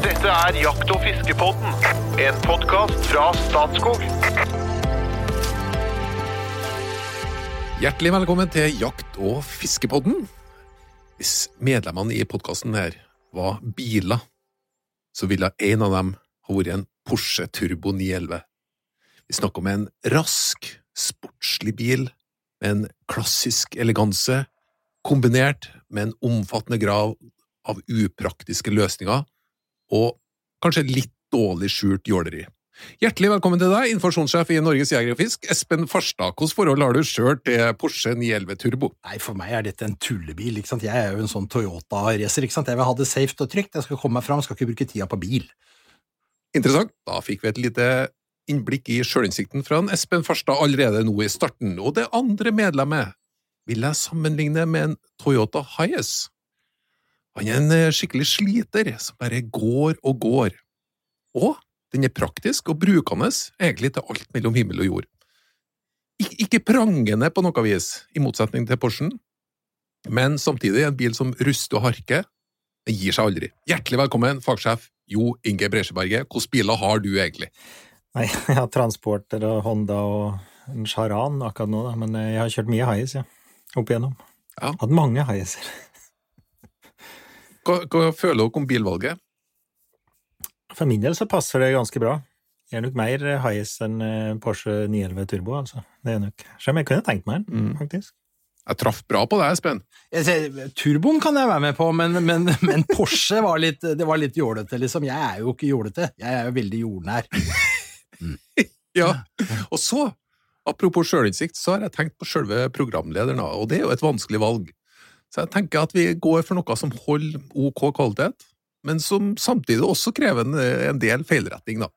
Dette er Jakt- og fiskepodden, en podkast fra Statskog. Hjertelig velkommen til Jakt- og fiskepodden. Hvis medlemmene i podkasten her var biler, så ville en av dem ha vært en Porsche Turbo 911. Vi snakker om en rask, sportslig bil med en klassisk eleganse, kombinert med en omfattende grav av upraktiske løsninger og kanskje litt dårlig skjult jåleri. Hjertelig velkommen til deg, informasjonssjef i Norges Jeger og Fisk, Espen Farstad. Hvilket forhold har du sjøl til Porsche 911 Turbo? Nei, For meg er dette en tullebil. ikke sant? Jeg er jo en sånn Toyota-racer. ikke sant? Jeg vil ha det safe og trygt. Jeg skal komme meg fram, skal ikke bruke tida på bil. Interessant. Da fikk vi et lite innblikk i sjølinnsikten fra en Espen Farstad allerede nå i starten. Og det andre medlemmet vil jeg sammenligne med en Toyota Hiace. Han er en eh, skikkelig sliter som bare går og går. Og den er praktisk og brukende egentlig til alt mellom himmel og jord. Ik ikke prangende på noe vis, i motsetning til Porschen, men samtidig en bil som ruster og harker. Den gir seg aldri. Hjertelig velkommen, fagsjef Jo Inge Bresjeberget. Hvilke biler har du egentlig? Nei, jeg har Transporter og Honda og en Charan akkurat nå, da. men jeg har kjørt mye Highas, ja. Opp igjennom. Ja. Hatt mange Hiacer. Hva, hva føler dere om bilvalget? For min del så passer det ganske bra. Jeg er nok mer Hiace enn eh, Porsche 911 Turbo, altså. Det er nok. Selv om jeg kunne tenkt meg den, Mm. faktisk. Jeg traff bra på deg, Espen. Turboen kan jeg være med på, men, men, men Porsche var litt, det var litt jålete, liksom. Jeg er jo ikke jålete. Jeg er jo veldig jordnær. Ja. Og så, apropos sjølinnsikt, så har jeg tenkt på selve programlederen, og det er jo et vanskelig valg. Så jeg tenker at vi går for noe som holder ok kvalitet, men som samtidig også krever en, en del feilretting, da.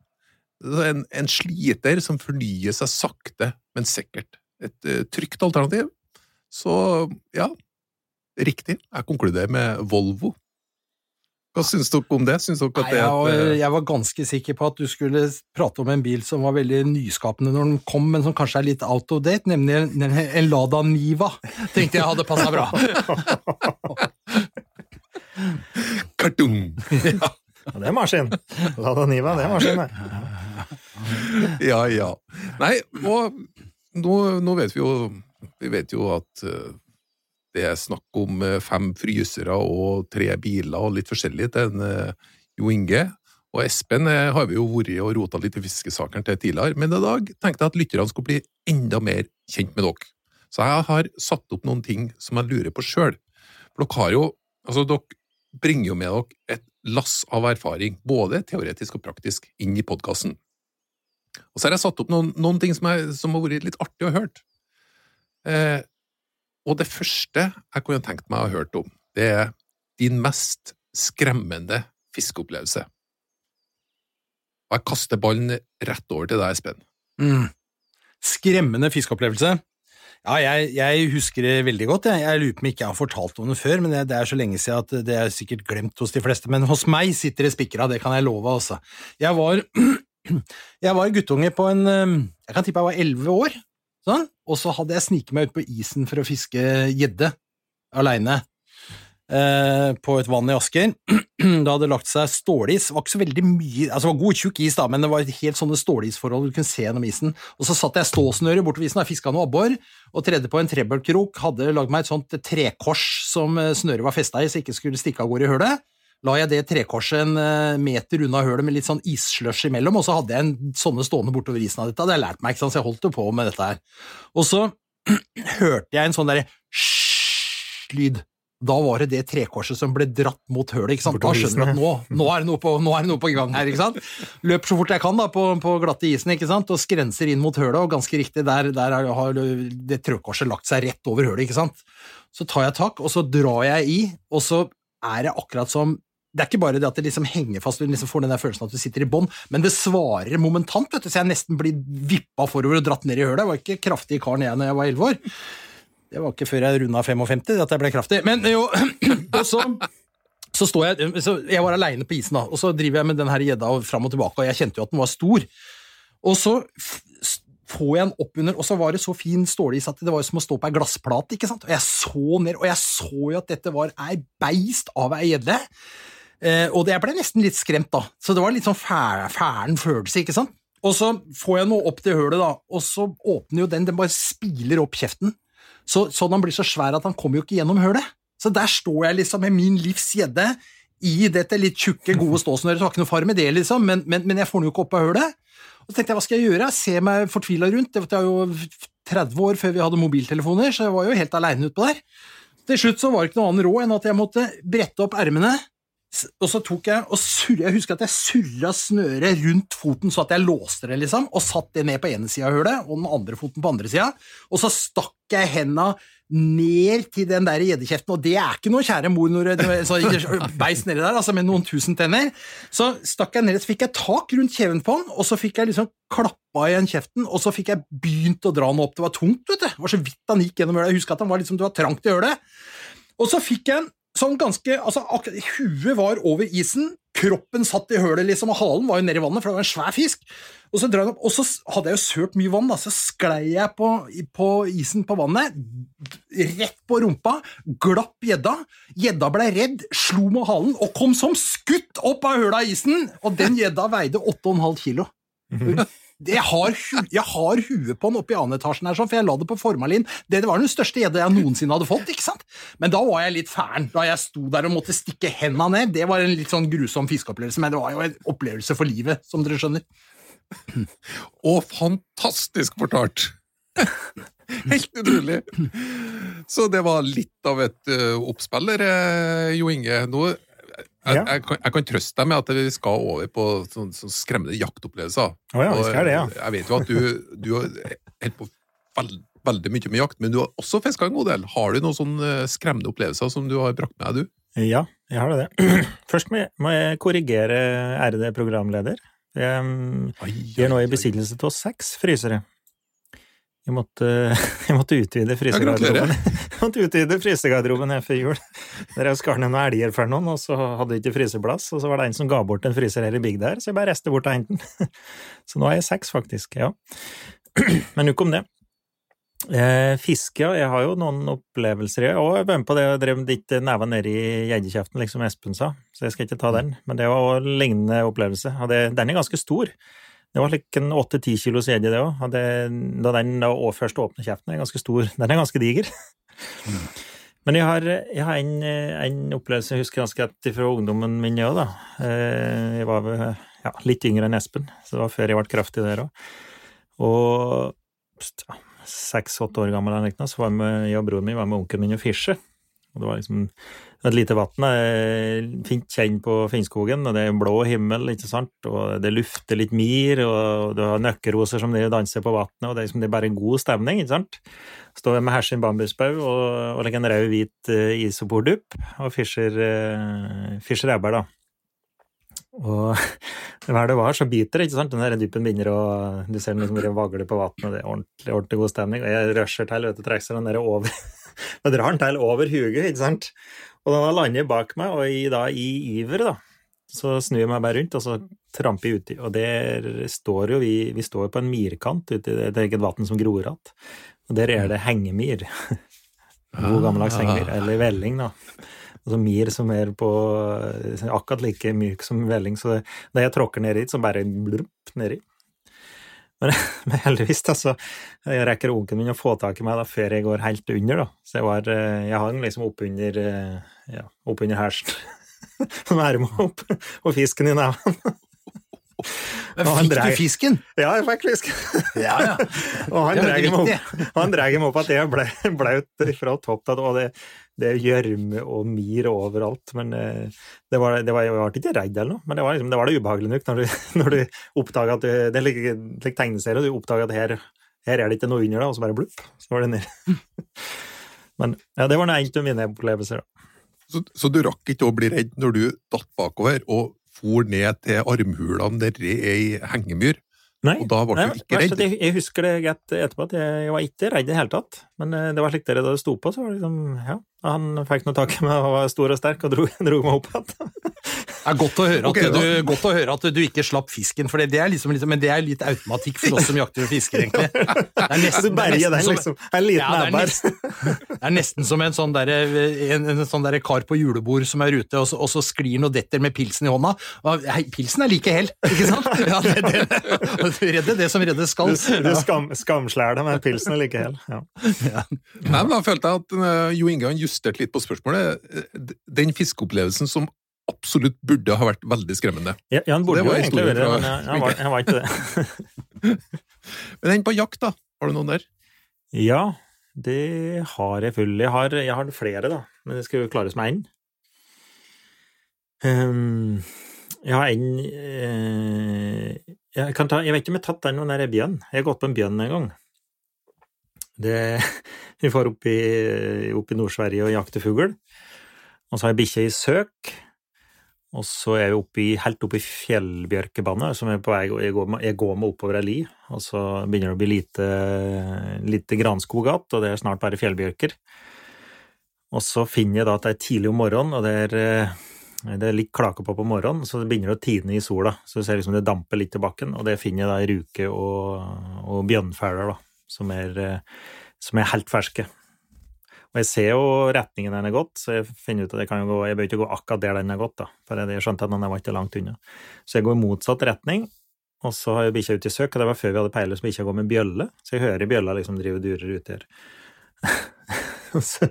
En, en sliter som fornyer seg sakte, men sikkert. Et uh, trygt alternativ. Så ja, riktig. Jeg konkluderer med Volvo. Hva syns dere om det? Syns dere at det Nei, jeg, var- eh, jeg var ganske sikker på at du skulle prate om en bil som var veldig nyskapende når den kom, men som kanskje er litt out of date, nemlig en, en Lada Niva. Tenkte jeg hadde passa bra. kartung? Ja, det er maskin! Lada Niva, det er maskin, det. Ja, ja. Nei, og nå, nå vet vi jo Vi vet jo at eh, det er snakk om eh, fem frysere og tre biler og litt forskjellig til en eh, Jo Inge. Og Espen eh, har vi jo vært og rota litt i fiskesakene til tidligere, men i dag tenkte jeg at lytterne skulle bli enda mer kjent med dere. Så jeg har satt opp noen ting som jeg lurer på sjøl. For dere har jo Altså, dere bringer jo med dere et lass av erfaring, både teoretisk og praktisk, inn i podkasten. Og så har jeg satt opp noen, noen ting som, er, som har vært litt artig å hørt. Eh, og det første jeg kunne tenkt meg å ha hørt om, det er din mest skremmende fiskeopplevelse. Og jeg kaster ballen rett over til deg, Espen. Mm. Skremmende fiskeopplevelse. Ja, jeg, jeg husker det veldig godt. Jeg, jeg lurer på om ikke jeg har fortalt om det før, men det, det er så lenge siden at det er sikkert glemt hos de fleste. Men hos meg sitter det spikra, det kan jeg love, altså. Jeg var, jeg var guttunge på en eh, Jeg kan tippe jeg var elleve år, sånn, og så hadde jeg sniket meg ut på isen for å fiske gjedde aleine. Eh, på et vann i Asker. Det hadde lagt seg stålis. Det var ikke så veldig mye altså det var god, tjukk is, da, men det var helt sånne stålisforhold du kunne se gjennom isen. Og så satt jeg ståsnøret bortover isen og fiska noe abbor, og tredde på en trebølkrok. Hadde lagd meg et sånt trekors som eh, snøret var festa i, så jeg ikke skulle stikke av gårde i hølet. La jeg det trekorset en eh, meter unna hølet med litt sånn isslush imellom, og så hadde jeg en sånne stående bortover isen av dette. Det hadde jeg lært meg, ikke sant, så jeg holdt jo på med dette her. Og så hørte jeg en sånn derre hysj-lyd. Da var det det trekorset som ble dratt mot hølet. ikke sant? Da skjønner du at nå, nå, er det noe på, nå er det noe på gang her. ikke sant? Løper så fort jeg kan da, på, på glatte isen ikke sant? og skrenser inn mot hølet, og ganske riktig, der, der er- har det trekorset lagt seg rett over hølet. ikke sant? Så tar jeg tak, og så drar jeg i, og så er det akkurat som det er ikke bare det at det liksom henger fast, du liksom får den der følelsen at du sitter i bånd, men det svarer momentant, vet du, så jeg nesten blir vippa forover og dratt ned i hølet. Jeg var ikke kraftig karen jeg når jeg var elleve år. Det var ikke før jeg runda 55 at jeg ble kraftig. Men jo, og så, så står jeg så Jeg var aleine på isen, da, og så driver jeg med den gjedda fram og tilbake, og jeg kjente jo at den var stor. Og så får jeg den opp under, og så var det så fin stålis at det var som å stå på ei glassplate. ikke sant? Og jeg så ned, og jeg så jo at dette var ei beist av ei gjedde. Eh, og jeg ble nesten litt skremt, da. Så det var litt sånn fæl, fælen følelse, ikke sant. Og så får jeg noe opp til hølet, da, og så åpner jo den, den bare spiler opp kjeften. Så, sånn han blir så svær at han kommer jo ikke gjennom hølet. Så der står jeg liksom med min livs gjedde i dette litt tjukke, gode ståsnøret, så har ikke noe fare med det, liksom, men, men, men jeg får den jo ikke opp av hølet. Og så tenkte jeg, hva skal jeg gjøre? Jeg ser meg fortvila rundt. Det var jo 30 år før vi hadde mobiltelefoner, så jeg var jo helt aleine utpå der. Til slutt så var det ikke noe annet råd enn at jeg måtte brette opp ermene, og så tok jeg og surra Jeg husker at jeg surra snøret rundt foten så at jeg låste det, liksom, og satt det ned på ene sida av hølet, og den andre foten på andre sida, og så stakk jeg henda ned til den der gjeddekjeften, og det er ikke noe kjære mor når det så beis nedi der, altså med noen tusen tenner. Så stakk jeg ned, så fikk jeg tak rundt kjeven på den, og så fikk jeg liksom klappa igjen kjeften, og så fikk jeg begynt å dra den opp. Det var tungt, vet du. Det var så vidt han gikk gjennom hølet. Jeg husker at han var liksom, det var trangt i hølet. Og så fikk jeg en sånn ganske altså Huet var over isen, kroppen satt i hølet, liksom, og halen var jo nedi vannet, for det var en svær fisk. Og så, opp, og så hadde jeg jo sølt mye vann, da, så sklei jeg på, på isen på vannet, rett på rumpa, glapp gjedda. Gjedda ble redd, slo med halen og kom som skutt opp av hølet av isen, og den gjedda veide 8,5 kilo. Jeg har, jeg har huet på den oppe i annen etasjen, her, sånn, for jeg la det på formalin. Det, det var den største gjedda jeg noensinne hadde fått. ikke sant? Men da var jeg litt færen, da jeg sto der og måtte stikke henda ned. Det var en litt sånn grusom fiskeopplevelse, men det var jo en opplevelse for livet, som dere skjønner. Og fantastisk fortalt! Helt utrolig! Så det var litt av et uh, oppspill eh, Jo Inge. Nå, jeg, Ja. jeg, kan, jeg kan trøste deg med at vi skal over på sånn, sånn skremmende jaktopplevelser. Oh ja, vi skal det, ja. Jeg vet jo at du, du har holdt på veld, veldig mye med jakt, men du har også fiska en god del. Har du noen sånne eh, skremmende opplevelser som du har brakt med deg, du? Ja, jeg har det. Først må jeg, korrigere ærede programleder. Vi er nå i besittelse av seks frysere. Jeg måtte, jeg måtte utvide frysegarderoben. Jeg måtte utvide frysegarderoben her før jul. Der jeg skar ned noen elger for noen, og så hadde jeg ikke fryseplass, og så var det en som ga bort en fryser her i bygda her, så jeg bare reiste bort og hentet den. Så nå er jeg seks, faktisk, ja. Men nok om det. Eh, fiske. Jeg har jo noen opplevelser. Jeg har vært med på det og drev litt neva nedi gjeddekjeften, liksom Espen sa, så jeg skal ikke ta den. Men det var òg en lignende opplevelse, og det, den er ganske stor. Det var like en åtte-ti kilos gjedde, det òg. Da den da først åpner kjeften, er ganske stor. Den er ganske diger. Men jeg har, jeg har en, en opplevelse jeg husker ganske godt fra ungdommen min òg, da. Eh, Jeg var ja, litt yngre enn Espen, så det var før jeg ble kraftig der òg. Og seks-åtte år gammel, så var jeg, med, jeg og broren min var med onkelen min og fische. Og det var liksom et lite vann, eh, fint kjenn på Finnskogen, og det er blå himmel, ikke sant, og det lufter litt mir, og du har nøkkeroser som de danser på vannet, og det er, liksom, det er bare en god stemning, ikke sant. Står med hersin bambusbau og, og legger en rød-hvit uh, isopordupp og fischer, uh, fischer ebber, da. Og hver det var, så biter det, ikke sant? Den der duppen begynner å Du ser den liksom vagle på vannet, og det er ordentlig, ordentlig god stemning. Og jeg rusher til, vet du, trekker den der over Jeg drar han til over huget, ikke sant? Og den har landet bak meg, og i, da, i iver, da, så snur jeg meg bare rundt, og så tramper jeg uti. Og der står jo vi Vi står på en mirkant uti det, det ikke et vann som gror igjen. Og der er det hengemyr. God gammeldags hengemyr. Eller velling, da. Altså mir som er på akkurat like myk som velling, så da jeg tråkker ned dit, så bare blurp nedi. Men, men heldigvis, da, så jeg rekker onkelen min å få tak i meg da, før jeg går helt under, da. Så jeg var Jeg hang liksom oppunder ja, opp hersen. med er med opp, og fisken i neven. Men fikk du fisken? Ja, jeg fikk fisken. Ja, ja. Og han dreier meg opp, han meg opp at jeg ble blaut fra topp til tå, det, det er gjørme og mir overalt. Men eh, det var, det var, jeg var ikke redd eller noe, men det var, liksom, det, var det ubehagelig nok når du, når du oppdager at du, Det er like, like tegneserie, du oppdager at her, her er det ikke noe under, da, og så bare blupp, så var det ned. Men ja, det var en av mine opplevelser. Så, så du rakk ikke å bli redd når du datt bakover og for ned til armhulene nedi ei hengemyr? Nei, Og da ble nei, du ikke redd? Jeg, jeg husker det godt etterpå, at jeg, jeg var ikke redd i det hele tatt. Men eh, det var slik dere da det sto på, så var det liksom Ja, han fikk noe tak i meg og var stor og sterk og dro, dro meg opp igjen. Det er godt å høre at, Ok, du, godt å høre at du ikke slapp fisken, for det, det er liksom, liksom, men det er litt automatikk for oss som jakter og fisker, egentlig. Det er nesten, Du berger den, liksom. En liten ja, det, er nesten, det er nesten som en sånn, der, en, en sånn der kar på julebord som er ute, og så, og så sklir han og detter med pilsen i hånda. Og, hei, pilsen er like hell, ikke sant? Ja, det, det, redde det som reddes skal. Du, du skam, skamslær deg med pilsen er like hell. Ja. Nei, men Da følte jeg at eh, Jo Inge han justerte litt på spørsmålet. Eh, Den fiskeopplevelsen som absolutt burde ha vært veldig skremmende. Ja, han burde jo egentlig vært det, men han var, han var ikke det. Men den på jakt, da? Har du noen der? Ja, det har jeg full. Jeg har, jeg har flere, da, men det skal jo klares med én. Um, jeg har en eh, jeg, kan ta, jeg vet ikke om jeg har tatt den når jeg er bjørn. Jeg har gått på en bjørn en gang. Det, vi får opp i, opp i Nord-Sverige og jakter fugl. Og så har jeg bikkje i søk. Og så er vi oppe i, helt oppe i fjellbjørkebandet, som er på vei Jeg går med, jeg går med oppover ei li, og så begynner det å bli lite, lite granskog igjen, og det er snart bare fjellbjørker. Og så finner jeg da at det er tidlig om morgenen, og det er, eh, det er litt klake på på morgenen, så det begynner å tine i sola. Så du ser liksom det damper litt i bakken, og det finner jeg da i ruke og, og bjørnfæler, da, som er, eh, som er helt ferske. Og jeg ser jo retningen den er gått, så jeg finner ut at jeg kan gå, jeg bør ikke gå akkurat der den er gått, da, for jeg skjønte at den var ikke langt unna. Så jeg går i motsatt retning, og så har jeg bikkja ute i søk, og det var før vi hadde peiler så bikkja går med bjølle, så jeg hører bjølla liksom drive og durer ute her. Så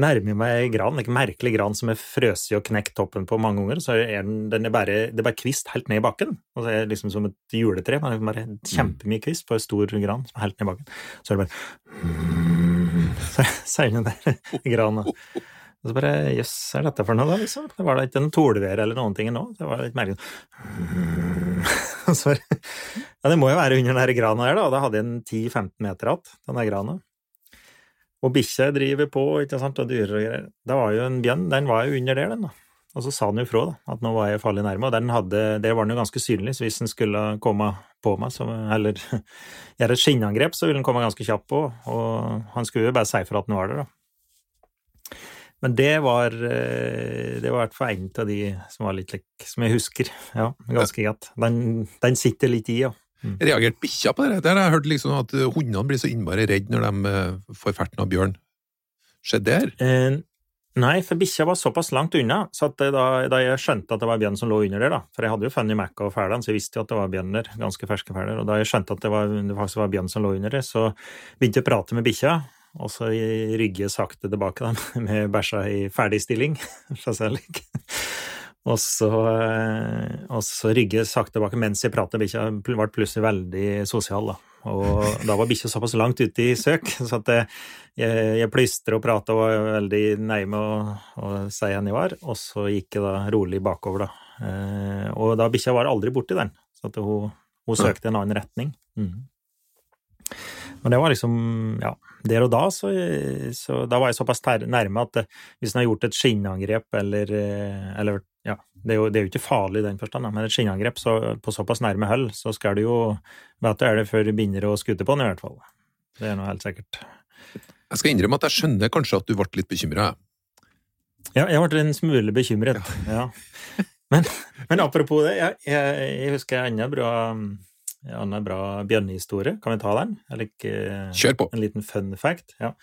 nærmer jeg meg gran, en merkelig gran som er frøsig og knekt toppen på mange ganger, så er den, den er bare, det er bare kvist helt ned i bakken, og det er liksom som et juletre, Man er bare kjempemye kvist på en stor gran som er helt ned i bakken. Så er det bare så sier den der grana. Og så bare jøss, er dette for noe, da, liksom? Det var da ikke en torvær eller noen ting nå. Det var litt merkelig. Ja, det må jo være under den grana her, da, da hadde jeg en 10-15 meter igjen, den der grana. Og bikkja driver på, ikke sant, og dyrer og greier. Det var jo en bjørn, den var jo under der, den, da. Og så sa den jo fra, da, at nå var jeg farlig nærme, og den hadde, der var den jo ganske synlig, så hvis den skulle komme på meg, så, eller gjøre et skinnangrep, så ville den komme ganske kjapt på, og han skulle jo bare si fra at den var der, da. Men det var, eh, det var i hvert fall en av de som var litt lik, som jeg husker, ja, ganske godt. Den, den sitter litt i, ja. Reagerte bikkja på det? Der jeg hørt liksom at eh, hundene blir så innmari redd når de eh, får ferten av bjørn. Skjedde det her? Eh, nei, for bikkja var såpass langt unna, så at da, da jeg skjønte at det var bjørn som lå under der, da, for jeg hadde jo funnet Mac og fælene, så jeg visste jo at det var bjørn der, ganske ferske fæler, og da jeg skjønte at det, var, det faktisk var bjørn som lå under der, så begynte jeg å prate med bikkja, og så rygge sakte tilbake da, med bæsja i ferdig stilling, Og så, eh, og så rygge sakte tilbake mens jeg pratet. Bikkja ble plutselig veldig sosial, da. Og da var bikkja såpass langt ute i søk, så at jeg, jeg plystra og prata og var veldig nærme å, å si hvem jeg var. Og så gikk jeg da rolig bakover, da. Eh, og da bikkja var aldri borti den, så at hun, hun søkte en annen retning. Mm. Men det var liksom, ja, der og da, så, så da var jeg såpass nærme at hvis en har gjort et skinnangrep eller, eh, eller det er, jo, det er jo ikke farlig i den forstand, men et skinnangrep så, på såpass nærme hold, så skal du jo vite er det før du begynner å skute på den, i hvert fall. Det er noe helt sikkert. Jeg skal innrømme at jeg skjønner kanskje at du ble litt bekymra. Ja, jeg ble en smule bekymret, ja. Men, men apropos det, jeg, jeg, jeg husker en annen bra, annen bra bjørnehistorie. Kan vi ta den? Eller ikke Kjør på! En liten fun fact. ja.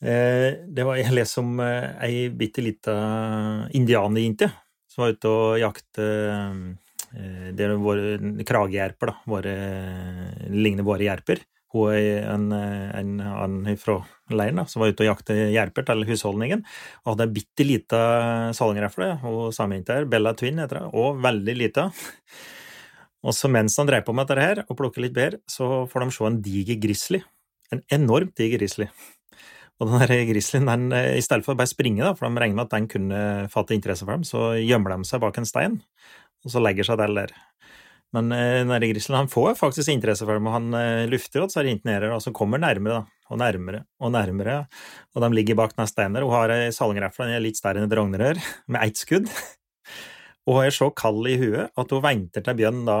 Eh, Det var, jeg leste om eh, ei bitte lita indianerjente som var ute og jakte eh, Det er våre kragejerper, da. Våre, ligner våre jerper. Hun er en, en, en fra leiren da, som var ute og jakte jerper til husholdningen. Og hadde ei bitte lita salgrefle. Hun samejenta her, Bella Twin heter hun, og veldig lita. Og så mens han dreier på med dette her, og plukker litt bær, så får de se en diger grizzly. En enormt diger grizzly. Og den grizzlyen, eh, i stedet for å bare springe, da, for de regner med at den kunne fatte interesse for dem, så gjemmer de seg bak en stein, og så legger seg der. Men denne den grizzlyen får faktisk interesse for dem, og han eh, lufter og så nede, og så kommer nærmere, da, og nærmere og nærmere, og de ligger bak den steinen hun har ei salgrefle, litt større enn et rognrør, med ett skudd, og hun er så kald i huet at hun venter til bjørnen da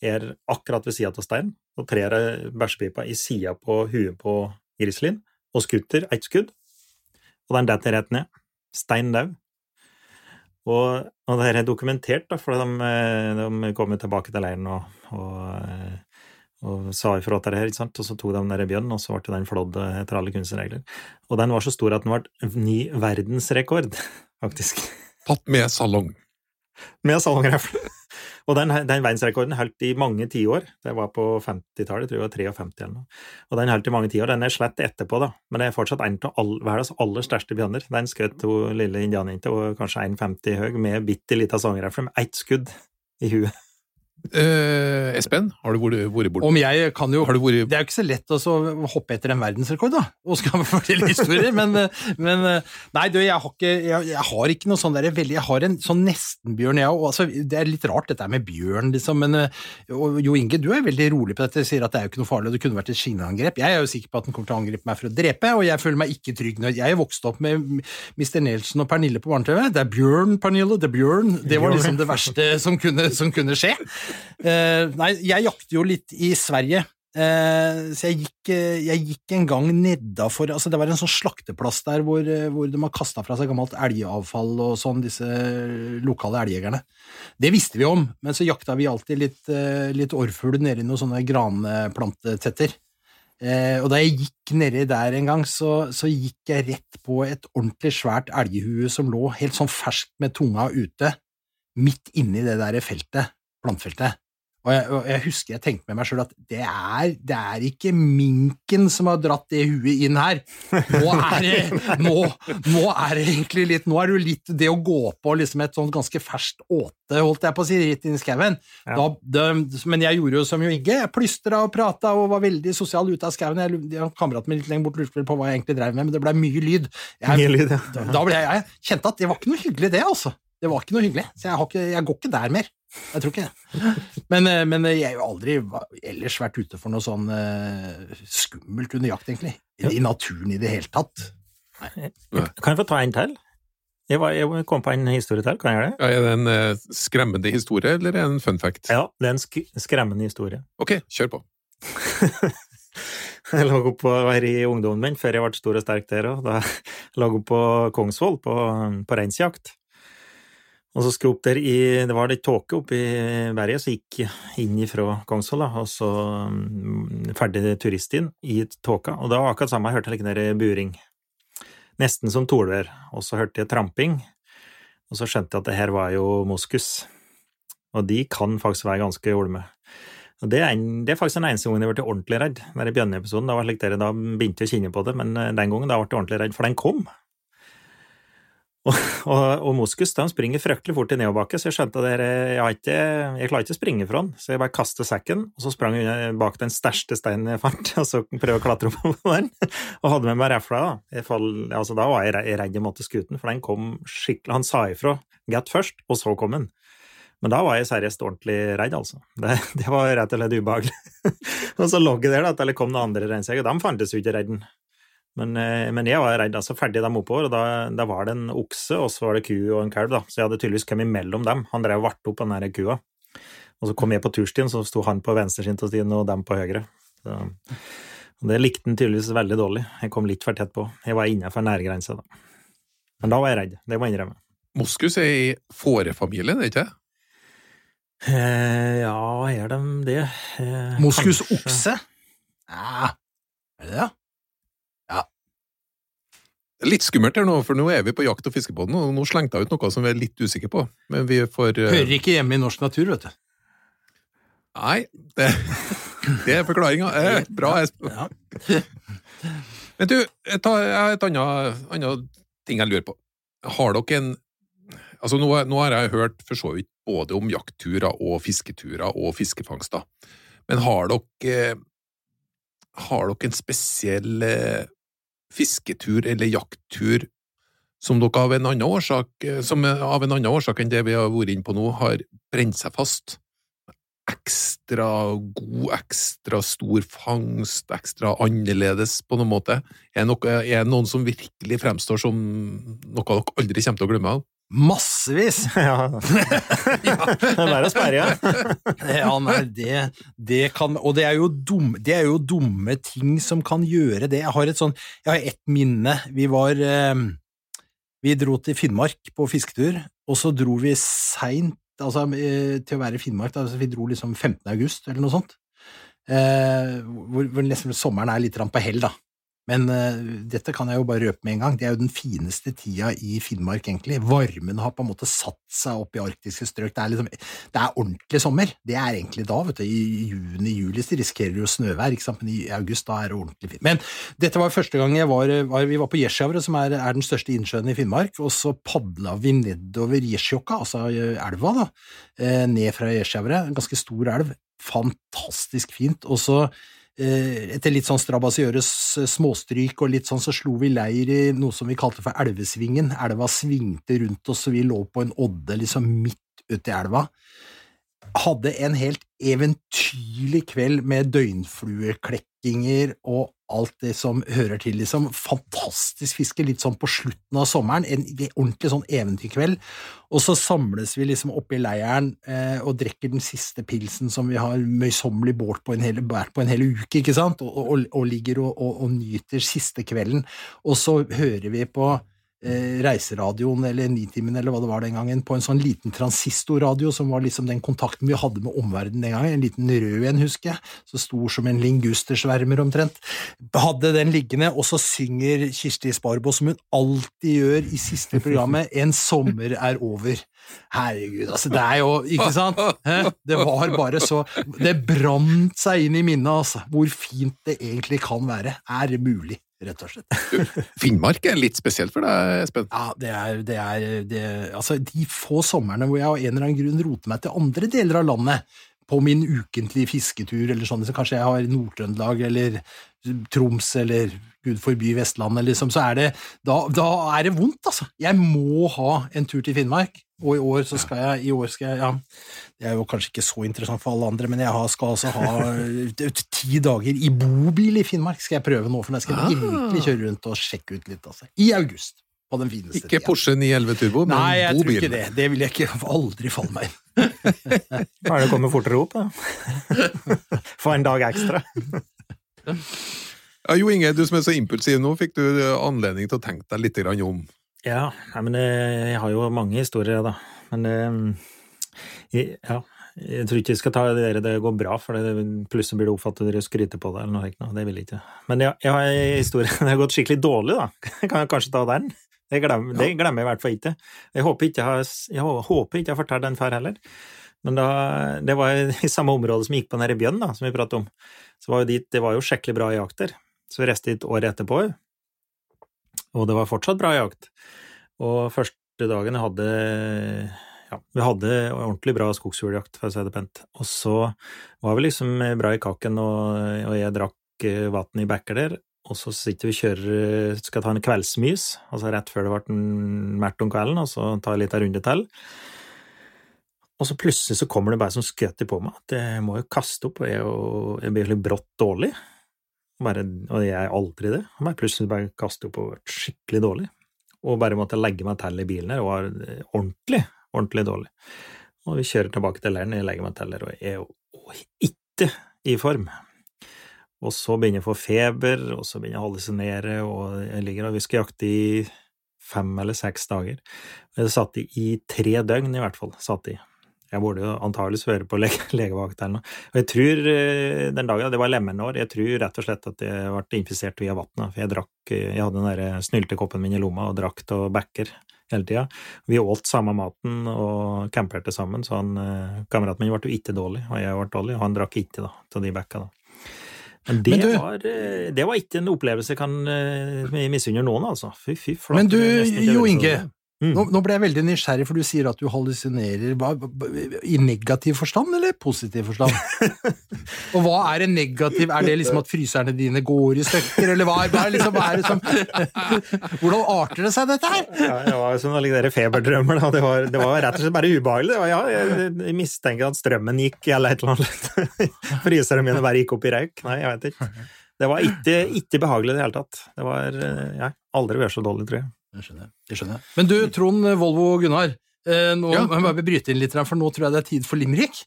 er akkurat ved sida av steinen, og trer bæsjepipa i sida på huet på grizzlyen, og skutter ett skudd, og den detter rett ned. Stein daud. Og, og det er dokumentert, da, for de, eh, de kom tilbake til leiren og, og, eh, og sa ifra til det her, ikke sant? og så tok de den der bjørnen, og så ble den flådd etter alle kunstregler. Og den var så stor at den ble ny verdensrekord, faktisk. Tatt med salong. Med salongrefle. Og den, den verdensrekorden holdt i mange tiår. Det var på 50-tallet, tror jeg det var 53 eller noe. Og den holdt i mange tiår. Den er slett etterpå, da. Men det er fortsatt en av all, verdens aller største bjørner. Den skjøt hun lille indianerjenta, og kanskje 1,50 høy, med bitte lita sangrefle med ett skudd i huet. Eh, Espen, har du vært, borte? Om jeg kan jo Har du vært Det er jo ikke så lett å så hoppe etter en verdensrekord, da, og skal fortelle historier, men, men Nei, du, jeg har ikke, jeg, jeg har ikke noe sånn der veldig Jeg har en sånn nestenbjørn, jeg òg. Altså, det er litt rart dette med bjørn, liksom, men og, Jo Inge, du er veldig rolig på dette, sier at det er jo ikke noe farlig, og det kunne vært et skinnangrep. Jeg er jo sikker på at den kommer til å angripe meg for å drepe, og jeg føler meg ikke trygg når jeg vokste opp med Mr. Nelson og Pernille på barne-TV. Det er bjørn, Pernille, det er bjørn. Det var liksom det verste som kunne, som kunne skje. Eh, nei, jeg jakter jo litt i Sverige. Eh, så jeg gikk, eh, jeg gikk en gang nedafor altså Det var en sånn slakteplass der hvor, hvor de har kasta fra seg gammelt elgavfall og sånn, disse lokale elgjegerne. Det visste vi om, men så jakta vi alltid litt, eh, litt orrfugl nedi noen sånne granplantetetter. Og da jeg gikk nedi der en gang, så, så gikk jeg rett på et ordentlig svært elghue som lå helt sånn ferskt med tunga ute, midt inni det der feltet, plantfeltet. Og jeg, og jeg husker jeg tenkte med meg sjøl at det er, det er ikke minken som har dratt det huet inn her. Nå er det, nå, nå er det egentlig litt Nå er det jo litt det å gå på liksom et sånt ganske ferskt åte, holdt jeg på å si, rett inn i skauen. Men jeg gjorde jo som Jo Inge, jeg plystra og prata og var veldig sosial ute av skauen. Jeg, jeg, kameraten min litt lenger bort lurte på hva jeg egentlig drev med, men det blei mye lyd. Jeg, Mye lyd, ja. da, da ble jeg, jeg kjente at det var ikke noe hyggelig, det, altså. Det var ikke noe hyggelig, så jeg, har ikke, jeg går ikke der mer. Jeg tror ikke det. Men, eh, men jeg har jo aldri ellers vært ute for noe sånn eh, skummelt under jakt, egentlig. I naturen i det hele tatt. Kan jeg få ta en til? Jeg, var, jeg kom på en historie til, kan jeg gjøre det? Ja, er det en eh, skremmende historie, eller er det en fun fact? Ja, det er en sk skremmende historie. Ok, kjør på. Jeg lå oppe her i ungdommen min, før jeg ble stor og sterk der òg. Da lå jeg oppe på Kongsvoll på, på reinsjakt. Og så skulle opp der i Det var litt tåke oppe i berget, så gikk inn ifra Kongsvoll, og så mm, ferdig turist inn i tåka. Og det var akkurat samme, jeg hørte litt der buring. Nesten som torvær. Og så hørte jeg tramping, og så skjønte jeg at det her var jo moskus. Og de kan faktisk være ganske olme. Og det er, en, det er faktisk den eneste gangen jeg ble ordentlig redd. Der bjørneepisoden, da, var slik dere, da begynte jeg å kjenne på det, men eh, den gangen da ble jeg ordentlig redd, for den kom. Og, og, og moskus de springer fryktelig fort i nedoverbakke, så jeg skjønte at jeg, ikke, jeg klarer ikke å springe fra den, så jeg bare kastet sekken, og så sprang jeg bak den største steinen jeg fant, og så prøvde å klatre opp på den, og hadde med meg refla. Da. Fall, altså, da var jeg redd jeg måtte skute den, for den kom skikkelig Han sa ifra godt først, og så kom den. Men da var jeg seriøst ordentlig redd, altså. Det, det var rett og slett ubehagelig. og så lå jeg der, da, til det kom noen andre reinsjeger. De fantes jo ikke redden. Men, eh, men jeg var redd. altså Ferdig dem oppover, og da, da var det en okse, og så var det ku og en kalv. da, Så jeg hadde tydeligvis kommet mellom dem. Han drev og varte opp den der kua. Og så kom jeg på turstien, så sto han på venstresiden av stien og dem på høyre. Så, og det likte han tydeligvis veldig dårlig. Jeg kom litt for tett på. Jeg var innenfor nærgrensa, da. Men da var jeg redd. Det må jeg innrømme. Moskus er i fårefamilien, er det ikke? Eh, ja, er de det? Eh, Moskusokse? Ja, er det det? Litt skummelt her nå, for nå er vi på jakt- og fiskebåten, og nå slengte jeg ut noe som vi er litt usikre på. Men vi får uh... Hører ikke hjemme i norsk natur, vet du. Nei, det, det er forklaringa. Eh, bra, Espen. Ja. Men du, jeg har et annet, annet ting jeg lurer på. Har dere en Altså, nå, nå har jeg hørt for så vidt både om jaktturer og fisketurer og fiskefangster. Men har dere Har dere en spesiell eh, fisketur eller jakttur som dere av en annen årsak, eh, som av en annen årsak enn det vi har vært inne på nå, har brent seg fast? Ekstra god, ekstra stor fangst, ekstra annerledes på noen måte? Er, det noe, det noen som virkelig fremstår som noe dere aldri kommer til å glemme av? Massevis! Ja. det er bare å sperre, ja. Ja, nei, det, det kan Og det er, jo dum, det er jo dumme ting som kan gjøre det. Jeg har et sånn Jeg har ett minne. Vi var eh, Vi dro til Finnmark på fisketur, og så dro vi seint altså, eh, til å være i Finnmark. Altså, vi dro liksom 15. august, eller noe sånt. Eh, hvor, hvor nesten sommeren er litt på hell, da. Men uh, dette kan jeg jo bare røpe med en gang. Det er jo den fineste tida i Finnmark, egentlig. Varmen har på en måte satt seg opp i arktiske strøk. Det er, liksom, det er ordentlig sommer. Det er egentlig da, vet du. I juni-juli risikerer du jo snøvær, ikke sant? men i august da er det ordentlig fint. Men dette var første gang jeg var, var vi var på Gjesjavre, som er, er, den største innsjøen i Finnmark, og så padla vi nedover Gjesjokka, altså elva, da, eh, ned fra Gjesjavre. En ganske stor elv. Fantastisk fint. Og så Eh, etter litt sånn strabasiøres eh, småstryk og litt sånn, så slo vi leir i noe som vi kalte for Elvesvingen. Elva svingte rundt oss, og vi lå på en odde liksom midt uti elva. Hadde en helt eventyrlig kveld med døgnflueklekkinger og alt det som hører til, liksom. Fantastisk fiske, litt sånn på slutten av sommeren. En ordentlig sånn eventyrkveld. Og så samles vi liksom oppe i leiren eh, og drikker den siste pilsen som vi har møysommelig båret på på en hel uke, ikke sant, og, og, og ligger og, og, nyter siste kvelden. Og så hører vi på Reiseradioen eller Nitimen eller hva det var den gangen, på en sånn liten transistorradio som var liksom den kontakten vi hadde med omverdenen den gangen, en liten rød en, husker jeg, så stor som en lingustersvermer omtrent. Hadde den liggende, og så synger Kirsti Sparbo, som hun alltid gjør i siste programmet, En sommer er over. Herregud, altså, det er jo Ikke sant? Det var bare så Det brant seg inn i minnet, altså, hvor fint det egentlig kan være. Er det mulig? Rett og slett. Finnmark er litt spesielt for deg, Espen? Ja, det er, det er det, Altså, de få somrene hvor jeg av en eller annen grunn roter meg til andre deler av landet, på min ukentlige fisketur eller sånn, så kanskje jeg har Nord-Trøndelag eller Troms eller gud forby Vestlandet, liksom, så er det da, da, er det vondt, altså. Jeg må ha en tur til Finnmark. Og i år så skal jeg, i år skal jeg ja, Det er jo kanskje ikke så interessant for alle andre, men jeg skal altså ha ti dager i bobil i Finnmark. Skal jeg prøve nå, for da skal jeg ah. virkelig kjøre rundt og sjekke ut litt. altså. I august. På den fineste ikke tida. Porsche 911 Turbo, men. Nei, jeg tror ikke det. Det vil jeg ikke aldri falle meg inn. Hva er det kommet fortere opp, da? Få en dag ekstra. Ja, jo Inge, du som er så impulsiv nå, fikk du anledning til å tenke deg litt om ja, men eh, jeg har jo mange historier, da. Men eh, ja, jeg tror ikke jeg skal ta det der det går bra, for det, plutselig blir det oppfattet dere skryter på det, eller noe. Det vil jeg ikke. Men jeg, jeg har en historie det har gått skikkelig dårlig, da. Kan jeg kanskje ta den? Det glemmer, det glemmer jeg i hvert fall ikke. Jeg håper ikke jeg har, jeg håper ikke jeg har fortalt den før heller. Men da, det var i samme område som gikk på den Bjørn, da, som vi pratet om. Så var jo dit, det var jo skikkelig bra jakter. Så vi reiste dit året etterpå, og det var fortsatt bra jakt. Og første dagen jeg hadde ja, vi hadde ordentlig bra skogsfugljakt, for å si det pent. Og så var vi liksom bra i kaken, og, og jeg drakk eh, vann i bekker der. Og så sitter vi og kjører, skal ta en kveldsmys, altså rett før det ble mørkt om kvelden, og så ta en liten runde til. Og så plutselig så kommer det bare som skøter på meg at jeg må jo kaste opp, og jeg, og jeg blir litt brått dårlig. Bare, og jeg er aldri det. Og bare plutselig bare kaste opp og vært skikkelig dårlig. Og bare måtte legge meg til i bilen her, og var ordentlig, ordentlig dårlig. Og vi kjører tilbake til leiren, jeg legger meg til der og jeg er jo ikke i form. Og så begynner jeg å få feber, og så begynner jeg å hallusinere, og jeg ligger og skal jakte i fem eller seks dager. Jeg satt i tre døgn, i hvert fall. satt i. Jeg burde jo antakeligvis høre på lege, legevakt eller noe. Og jeg tror eh, den dagen, det var lemenår, jeg tror rett og slett at jeg ble infisert via vannet. For jeg drakk eh, Jeg hadde den der snyltekoppen min i lomma og drakk av backer hele tida. Vi åt samme maten og camperte sammen, så han, eh, kameraten min ble jo ikke dårlig, og jeg ble dårlig, og han drakk ikke da, av de backa. da. Men det, Men du, var, det, var, ikke en opplevelse jeg kan misunne noen, altså. Fy, fy flott. Men du, Jo Inge, Mm. Nå, nå, ble jeg veldig nysgjerrig, for du sier at du hallusinerer i negativ forstand eller positiv forstand? og hva er en negativ Er det liksom at fryserne dine går i stykker, eller hva, hva er liksom, hva er det som Hvordan arter det seg, dette her? Ja, det var som noen like feberdrømmer. Det var, det, var, rett og slett bare ubehagelig. Var, ja, jeg, jeg, mistenker at strømmen gikk, eller et eller annet. fryserne mine bare gikk opp i røyk. Nei, jeg vet ikke. Det var ikke, ikke behagelig i det hele tatt. Det var ja, aldri vært så dårlig, tror jeg. Det skjønner jeg. Det skjønner jeg. Men du, Trond Volvo Gunnar. Eh, nå ja. må jeg bryte inn litt, for nå tror jeg det er tid for limerick.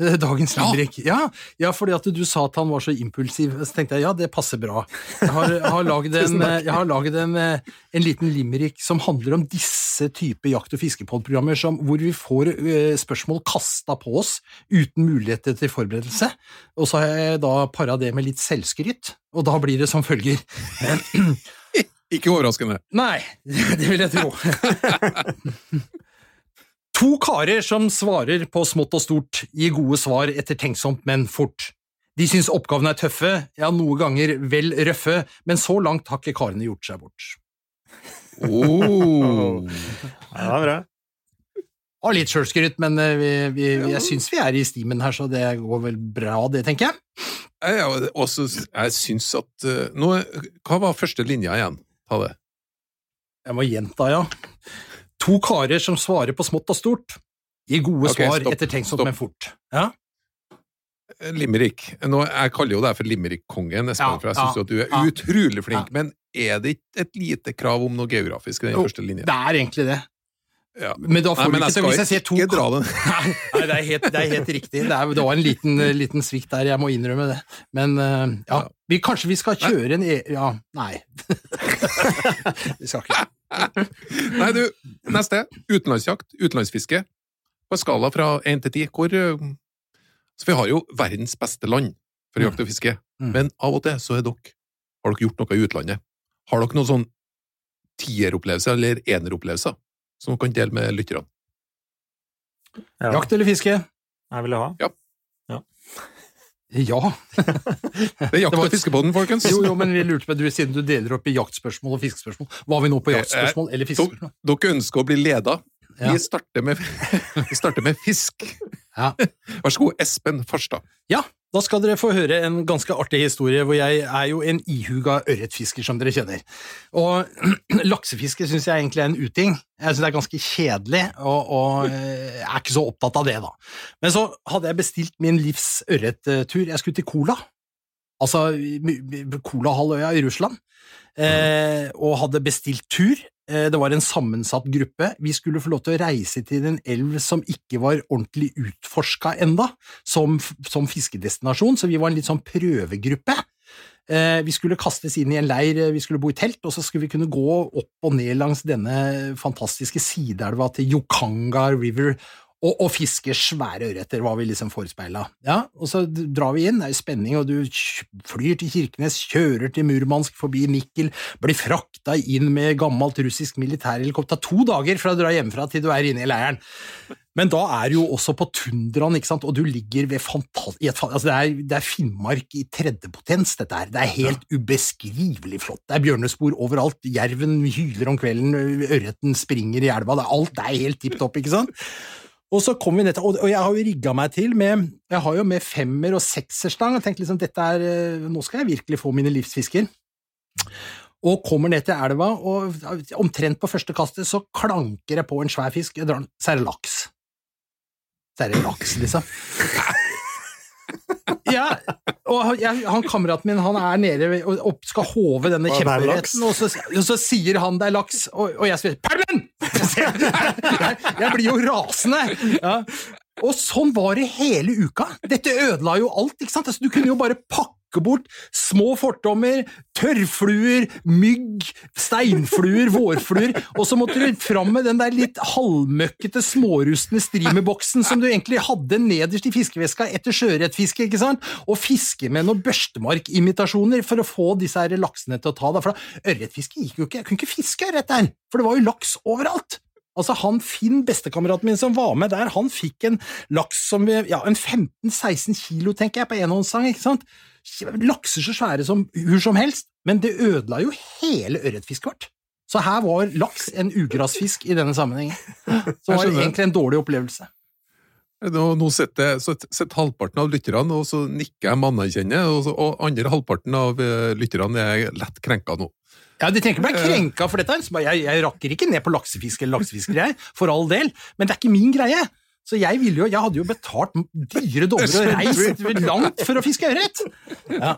Eh, Dagens limerick. Ja. ja, fordi at du sa at han var så impulsiv. Så tenkte jeg ja, det passer bra. Jeg har, har laget, en, en, eh, en liten limerick som handler om disse type jakt- og fiskepodprogrammer hvor vi får eh, spørsmål kasta på oss uten muligheter til forberedelse. Og så har jeg da para det med litt selvskryt, og da blir det som følger. Ikke overraskende. Nei, det vil jeg tro. To karer som svarer på smått og stort, gir gode svar ettertenksomt, men fort. De syns oppgavene er tøffe, ja, noen ganger vel røffe, men så langt har ikke karene gjort seg bort. Oh. Ja, det var bra. Og litt sjølskryt, men eh, vi, vi, jeg syns vi er i stimen her, så det går vel bra, det, tenker jeg. Jeg, jeg, også, jeg syns at eh, nå, Hva var første linja igjen? Ta det. Jeg må gjenta, ja. To karer som svarer på smått og stort, gir gode okay, svar stopp, ettertenksomt, stopp. men fort. Ja? Limerick. Nå, jeg kaller jo deg for Limerick-kongen, Espen, Ja, for jeg syns ja, du er ja. utrolig flink. Men er det ikke et lite krav om noe geografisk i den Jo, første linja? Det er egentlig det. Ja. Men da får Nei, men du ikke til hvis jeg sier to. Nei, nei det, er helt, det er helt riktig. Det, er, det var en liten, liten svikt der, jeg må innrømme det. Men eh, ja, Ja. vi, kanskje vi skal kjøre en e... Ja, nei. vi skal ikke. Nei, du, neste. Utenlandsjakt, utenlandsfiske. På skala fra én til ti, hvor eh, Så vi har jo verdens beste land for Mm. jakt og fiske, Mm. men av og til så er dere Har dere gjort noe i utlandet? Har dere noen sånn tieropplevelser eller eneropplevelser som du kan dele med lytterne? Ja. Jakt eller fiske? Jeg ville ha. Ja. Det er jakt- og fiskepodden, folkens! Jo, jo, men vi lurte på, du, siden du deler opp i jaktspørsmål og fiskespørsmål, var vi nå på Eh, jaktspørsmål eller fiskespørsmål? Dere ønsker å bli leda. Ja. Vi, starter med, vi starter med fisk. Ja. Vær så god, Espen Farstad. Ja, da skal dere få høre en ganske artig historie, hvor jeg er jo en ihuga ørretfisker, som dere kjenner. Og laksefiske syns jeg egentlig er en uting. Jeg syns det er ganske kjedelig, og, og eh, jeg er ikke så opptatt av det, da. Men så hadde jeg bestilt min livs ørrettur. Jeg skulle til Kola. Altså Kolahalvøya i Russland. Eh, og hadde bestilt tur. Eh, Det var en sammensatt gruppe. Vi skulle få lov til å reise til en elv som ikke var ordentlig utforska enda, som, som fiskedestinasjon, så vi var en litt sånn prøvegruppe. Eh, Vi skulle kastes inn i en leir, eh, vi skulle bo i telt, og så skulle vi kunne gå opp og ned langs denne fantastiske sideelva til Yokanga River og, og fiske svære ørreter, var vi liksom forespeila. Ja, og så drar vi inn, det er jo spenning, og du flyr til Kirkenes, kjører til Murmansk, forbi Nikel, blir frakta inn med gammelt russisk militærhelikopter. To dager fra du drar hjemmefra til du er inne i leiren. Men da er du jo også på tundraen, ikke sant, og du ligger ved fantast... i et Altså det, er, det er Finnmark i tredje potens, dette her. Det er helt ubeskrivelig flott. Det er bjørnespor overalt, jerven hyler om kvelden, ørreten springer i elva, det er alt det er helt tipp topp, ikke sant? Og så kom vi til, og jeg har jo rigga meg til med jeg har jo med femmer- og sekserstang, og tenkte liksom dette er, eh, nå skal jeg virkelig få mine livsfisker. Og kommer ned til elva, og omtrent på første kastet så klanker jeg på en svær fisk, jeg drar den, så er det laks. Så er det laks, liksom. Ja, og han- jeg, han kameraten min han er nede og skal håve denne er kjempeørreten, og, så- og så sier han det er laks, og, og jeg sier 'pælmen!' Jeg, jeg blir jo rasende. Ja. Og sånn var det hele uka. Dette ødela jo alt. ikke sant? Altså, du kunne jo bare pakke bort små fortommer, tørrfluer, mygg, steinfluer, vårfluer, og så måtte du fram med den der litt halvmøkkete, smårustne streamerboksen som du egentlig hadde nederst i fiskeveska etter sjøørretfiske, ikke sant? Og fiske med noen børstemarkimitasjoner for å få disse her laksene til å ta deg. For da- ørretfiske gikk jo ikke, jeg kunne ikke fiske ørret der, for det var jo laks overalt. Altså Han Finn, bestekameraten min som var med der, han fikk en laks som ja, en 15-16 kilo, tenker jeg, på enhåndssang, ikke sant? Lakser så svære som hvor som helst, men det ødela jo hele ørretfisket vårt. Så her var laks en ugrasfisk i denne sammenhengen. Så var det egentlig en dårlig opplevelse. Nå, nå sitter, så sitter halvparten av lytterne, og så nikker jeg med og, så- og andre halvparten av eh, lytterne er lett krenka nå. Ja, De tenker meg krenka for dette, jeg, jeg rakker ikke ned på laksefiske eller laksefiskere, for all del, men det er ikke min greie. Så jeg, ville jo, jeg hadde jo betalt dyre dommer og reist langt for å fiske ørret. Ja.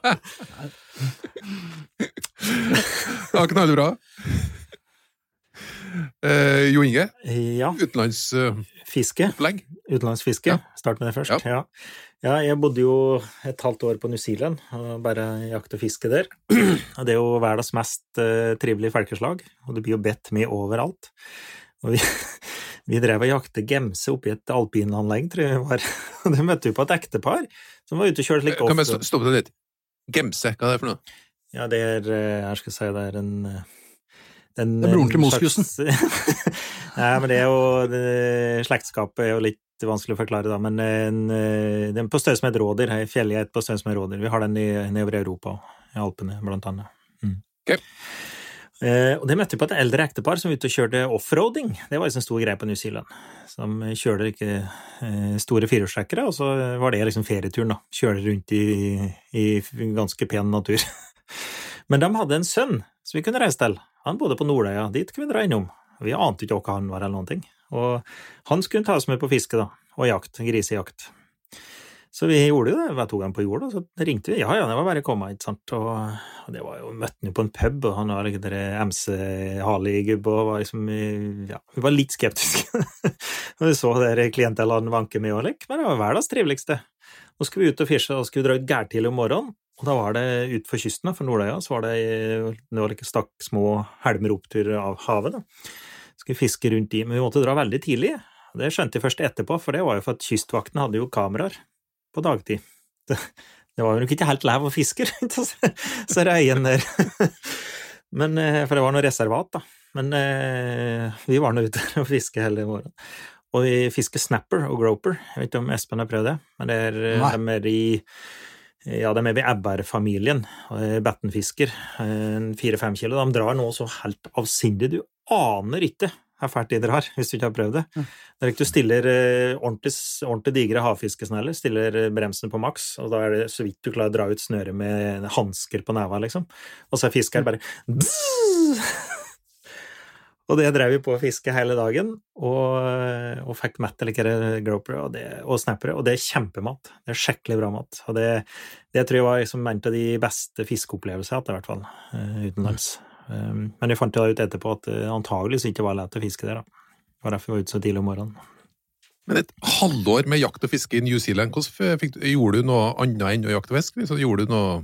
Ja, knallbra. Eh, jo Inge, Ja, utenlandsopplegg. fiske. Utenlandsfiske. Ja. Start med det først. Ja. Ja. ja, jeg bodde jo et halvt år på New Zealand og bare jakte og fiske der. Og det er jo verdens mest uh, trivelige folkeslag, og det blir jo bedt med overalt. Og vi, vi drev og jakte gemse oppi et alpinanlegg, tror jeg det var. Det møtte vi på et ektepar som var ute og kjørte litt Kan vi offroad. stoppe deg litt? Gemse, hva er det for noe? Ja, det er eh, Jeg skal si det er en eh, den, Det er broren til Moskussen. Moskusen. Nei, men det er jo det, Slektskapet er jo litt vanskelig å forklare, da, men en, er den på størrelse med et rådyr, ei fjellgeit på størrelse med et rådyr. Vi har den i, nedover i Europa, i Alpene blant annet. Mm. Ok. Eh, og det møtte vi på et eldre ektepar som var ute og kjørte offroading. Det var liksom en stor greie på New Zealand. Som kjørte ikke eh, store firehjulstrekkere, og så var det liksom ferieturen, da. Kjøre rundt i, i ganske pen natur. Men de hadde en sønn som vi kunne reise til. Han bodde på Nordøya, dit kunne vi dra innom. Vi ante ikke hva han var eller noen ting. Og han skulle ta oss med på fiske, da, og jakt, grisejakt. Så vi gjorde jo det, vi tok han på jorda, så ringte vi. Ja, ja, det var bare å komme, ikke sant. Og, og det var jo, møtte han jo på en pub, og han var liksom MC-Harley-gubbe, og var liksom, ja, vi var litt skeptiske. Når vi så der klientellene vanke med og men det var verdens triveligste. Nå skulle vi ut og fisje, og skulle dra ut gærtidlig om morgenen. Og da var det utfor kysten, for Nordøya, så var det, det var like stakk små helmer opp av havet, da. Skulle fiske rundt de, men vi måtte dra veldig tidlig. Det skjønte jeg først etterpå, for det var jo for at kystvakten hadde jo kameraer på dagtid. Det, det var jo nok ikke helt lev å fiske rundt så reien der. Men, eh, for det var noe reservat, da. Men eh, vi var nå ute og fiske hele morgenen. Og vi fisker snapper og groper. Jeg vet ikke om Espen har prøvd det, men det er, Nei. de er i ja, de er i ebbærfamilien, battenfisker, fire-fem kilo. De drar nå så helt avsindig, du aner ikke hvor fælt de har, hvis du ikke har prøvd det. Det er ikke du stiller eh, ordentlig, ordentlig digre havfiskesneller, stiller bremsene bremsen på maks, og da er det så vidt du klarer å dra ut snøret med hansker på neva, liksom. Og så er fiskeren bare Og det drev vi på å fiske hele dagen, og, og fikk mett eller groper og, det, og snappere, og det er kjempemat. Det er skikkelig bra mat. Og det, det tror jeg var liksom en av de beste fiskeopplevelsene jeg har hatt, i hvert fall, eh, utenlands. Um, Men jeg fant ut etterpå at det antageligvis ikke var lett å fiske der, da. Det var derfor jeg var ute så tidlig om morgenen. Men et halvår med jakt og fiske i New Zealand, hvordan fikk, gjorde du noe annet enn å jakte fisk? Liksom, gjorde du noe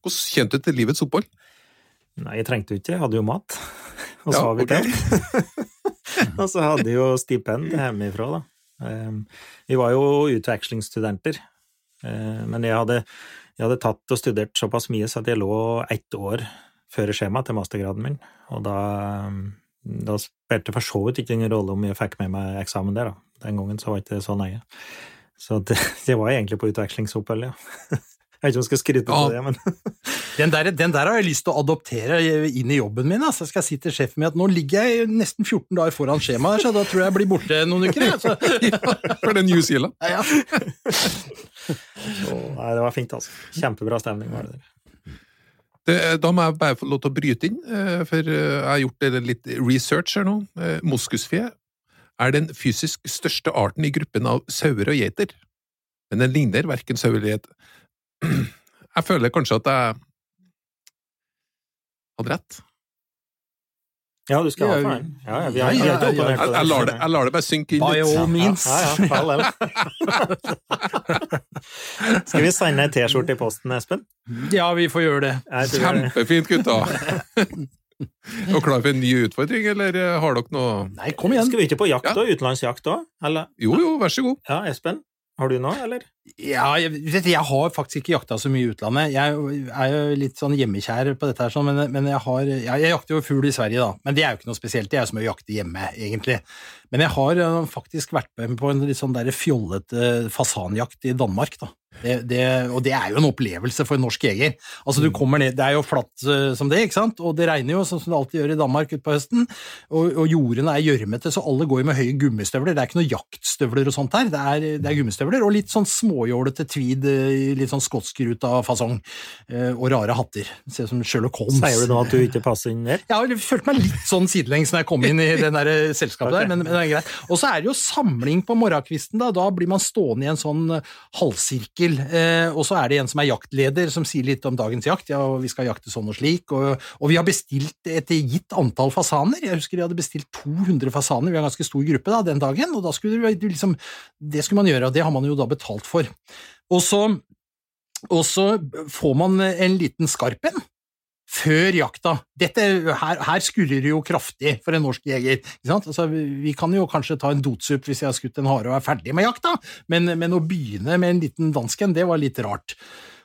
Hvordan kjente du til livets opphold? Nei, jeg trengte jo ikke, jeg hadde jo mat. Og så Ja, har vi okay. og så hadde jeg jo stipend hjemmefra, da. Um, Vi var jo utvekslingsstudenter, Eh, men jeg hadde, jeg hadde tatt og studert såpass mye så at jeg lå ett år før skjema til mastergraden min, og da, da spilte det for så vidt ikke ingen rolle om jeg fikk med meg eksamen der, da. Den gangen så var ikke det så nøye. Så det, det var egentlig på utvekslingsopphold, ja. Jeg vet ikke om jeg skal skryte på Ja. det, men Den der, den der har jeg lyst til å adoptere inn i jobben min. Altså. Jeg skal si til sjefen min at nå ligger jeg nesten 14 dager foran skjemaet, så da tror jeg jeg blir borte noen uker. Altså. Ja, For den New Zealand. ja. Så, nei, det var fint, altså. Kjempebra stemning var det der. Det, da må jeg bare få lov til å bryte inn, eh, for eh, jeg har gjort eh, litt research her nå. Eh, Moskusfe er den fysisk største arten i gruppen av sauer og geiter, men den ligner verken sau eller geit. Jeg føler kanskje at jeg hadde rett. Ja, du skal ha for den. Ja, ja, vi ja, har, vi har ja, ikke Jeg, jeg, lar, det, jeg lar det bare synke inn By litt. all means. Ja, ja, for. Skal vi sende ei T-skjorte i posten, Espen? ja, vi får gjøre det. Kjempefint, gutta! Er dere klar for en ny utfordring, eller eh, har dere noe Nei, kom igjen. Skal vi ikke på jakt Ja. utenlandsjakt òg? Jo, jo, vær så god. Ja, Espen? Har du noe, eller? Ja, jeg, jeg har faktisk ikke jakta så mye i utlandet. Jeg er jo litt sånn hjemmekjær på dette, her, sånn, men, men jeg har jeg, Jeg jakter jo fugl i Sverige, da, men det er jo ikke noe spesielt. Det er jo som å jakte hjemme, egentlig. Men jeg har eh, faktisk vært med på en litt sånn der fjollete fasanjakt i Danmark, da. Det, det, og det er jo en opplevelse for en norsk jeger. Altså, du kommer ned, Det er jo flatt eh, som det, ikke sant? og det regner jo, sånn som det alltid gjør i Danmark utpå høsten. Og, og jordene er gjørmete, så alle går jo med høye gummistøvler. Det er ikke noe jaktstøvler og sånt her, det er, det er gummistøvler. Og litt sånn småjålete tweed eh, i litt sånn skotskruta fasong. eh, Og rare hatter. Ser ut som Sherlock Holmes. Sier du nå at du ikke passer inn der? Jeg følte meg litt sånn sidelengs når jeg kom inn i den der eh, selskapet okay. der, men, men det er greit. Og så er det jo samling på morgenkvisten, da. Da blir man stående i en sånn eh, halvsirkel til. Eh, og så er det en som er jaktleder, som sier litt om dagens jakt. Ja, vi skal jakte sånn og slik. Og, og vi har bestilt et gitt antall fasaner. Jeg husker de hadde bestilt 200 fasaner, vi har en ganske stor gruppe da, den dagen. Og da skulle det, liksom, det skulle man gjøre, og det har man jo da betalt for. Og så, og så får man en liten skarp en før jakta. Dette, her, her skurrer det jo kraftig for en norsk jeger. Altså, vi kan jo kanskje ta en dotsup hvis jeg har skutt en hare og er ferdig med jakta, men, men å begynne med en liten dansken, det var litt rart.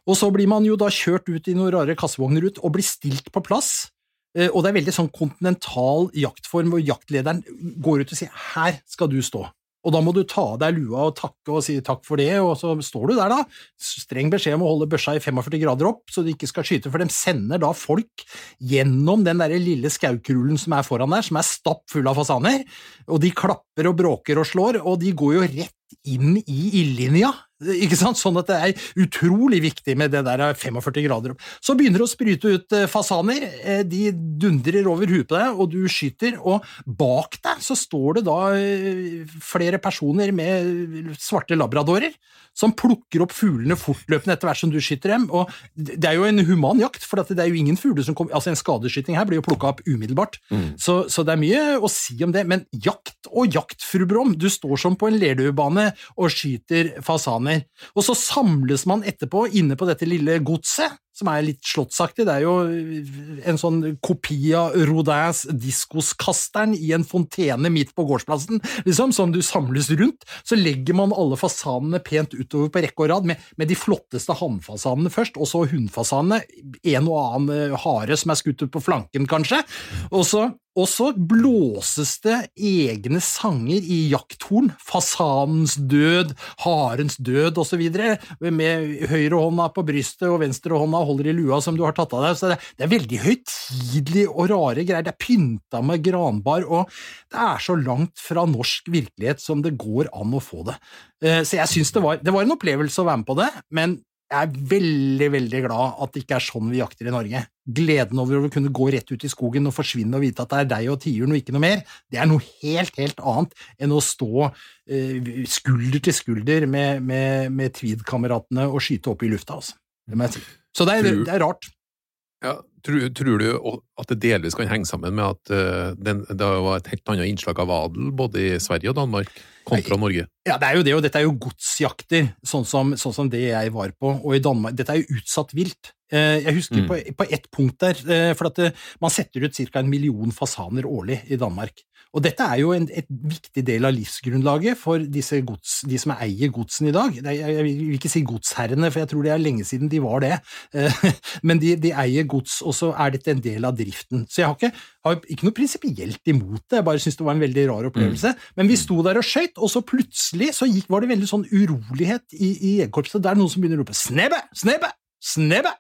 Og så blir man jo da kjørt ut i noen rare kassevogner ut og blir stilt på plass. Eh, og det er veldig sånn kontinental jaktform hvor jaktlederen går ut og sier her skal du stå. Og da må du ta av deg lua og takke og si takk for det, og så står du der, da. Streng beskjed om å holde børsa i 45 grader opp, så du ikke skal skyte, for de sender da folk gjennom den der lille skaukrullen som er foran der, som er stappfull av fasaner, og de klapper og bråker og slår, og de går jo rett inn i ildlinja. Ikke sant? Sånn at det er utrolig viktig med det der 45 grader opp. Så begynner det å sprute ut eh, fasaner, eh, de dundrer over huet på deg, og du skyter, og bak deg så står det da eh, flere personer med svarte labradorer som plukker opp fuglene fortløpende etter hvert som du skyter dem. og Det er jo en human jakt, for det er jo ingen fugler som kommer altså En skadeskyting her blir jo plukka opp umiddelbart, mm. så, så, det er mye å si om det. Men jakt og jakt, fru Brom, du står som på en lerduebane og skyter fasaner. Og så samles man etterpå inne på dette lille godset som er litt slottsaktig. Det er jo en sånn kopi av Rodins diskoskasteren i en fontene midt på gårdsplassen, liksom, som du samles rundt. Så legger man alle fasanene pent utover på rekke og rad, med, med de flotteste hannfasanene først, og så hunnfasanene. En og annen hare som er skutt ut på flanken, kanskje. Og så og så blåses det egne sanger i jakthorn, fasanens død, harens død osv., med høyrehånda på brystet og venstrehånda holder i lua som du har tatt av deg. Så det, det er veldig høytidelig og rare greier. Det er pynta med granbar, og det er så langt fra norsk virkelighet som det går an å få det. Eh, så jeg syns det, det var en opplevelse å være med på det, men jeg er veldig, veldig glad at det ikke er sånn vi jakter i Norge. Gleden over å kunne gå rett ut i skogen og forsvinne og vite at det er deg og tiuren og ikke noe mer, det er noe helt, helt annet enn å stå eh, skulder til skulder med, med, med tweed-kameratene og skyte opp i lufta, altså. Det må jeg si. Så det er, det er rart. Ja, tror, tror, du at det delvis kan henge sammen med at uh, den, det var et helt annet innslag av adel både i Sverige og Danmark kontra Norge? Ja, det er jo det, og dette er jo godsjakter, sånn som, sånn som det jeg var på. Og i Danmark Dette er jo utsatt vilt. Uh, jeg husker mm. på, på ett punkt der, uh, for at man setter ut ca. en million fasaner årlig i Danmark. Og dette er jo en et viktig del av livsgrunnlaget for gods, de som eier godsen i dag. Jeg vil ikke si godsherrene, for jeg tror det er lenge siden de var det, eh, men de, de eier gods, og så er dette en del av driften. Så jeg har ikke, har ikke noe prinsipielt imot det, jeg bare syns det var en veldig rar opplevelse. Mm. Men vi sto der og skøyt, og så plutselig så gikk, var det veldig sånn urolighet i, i jegerkorpset. Det er noen som begynner å rope 'snebbe, snebbe, snebbe'.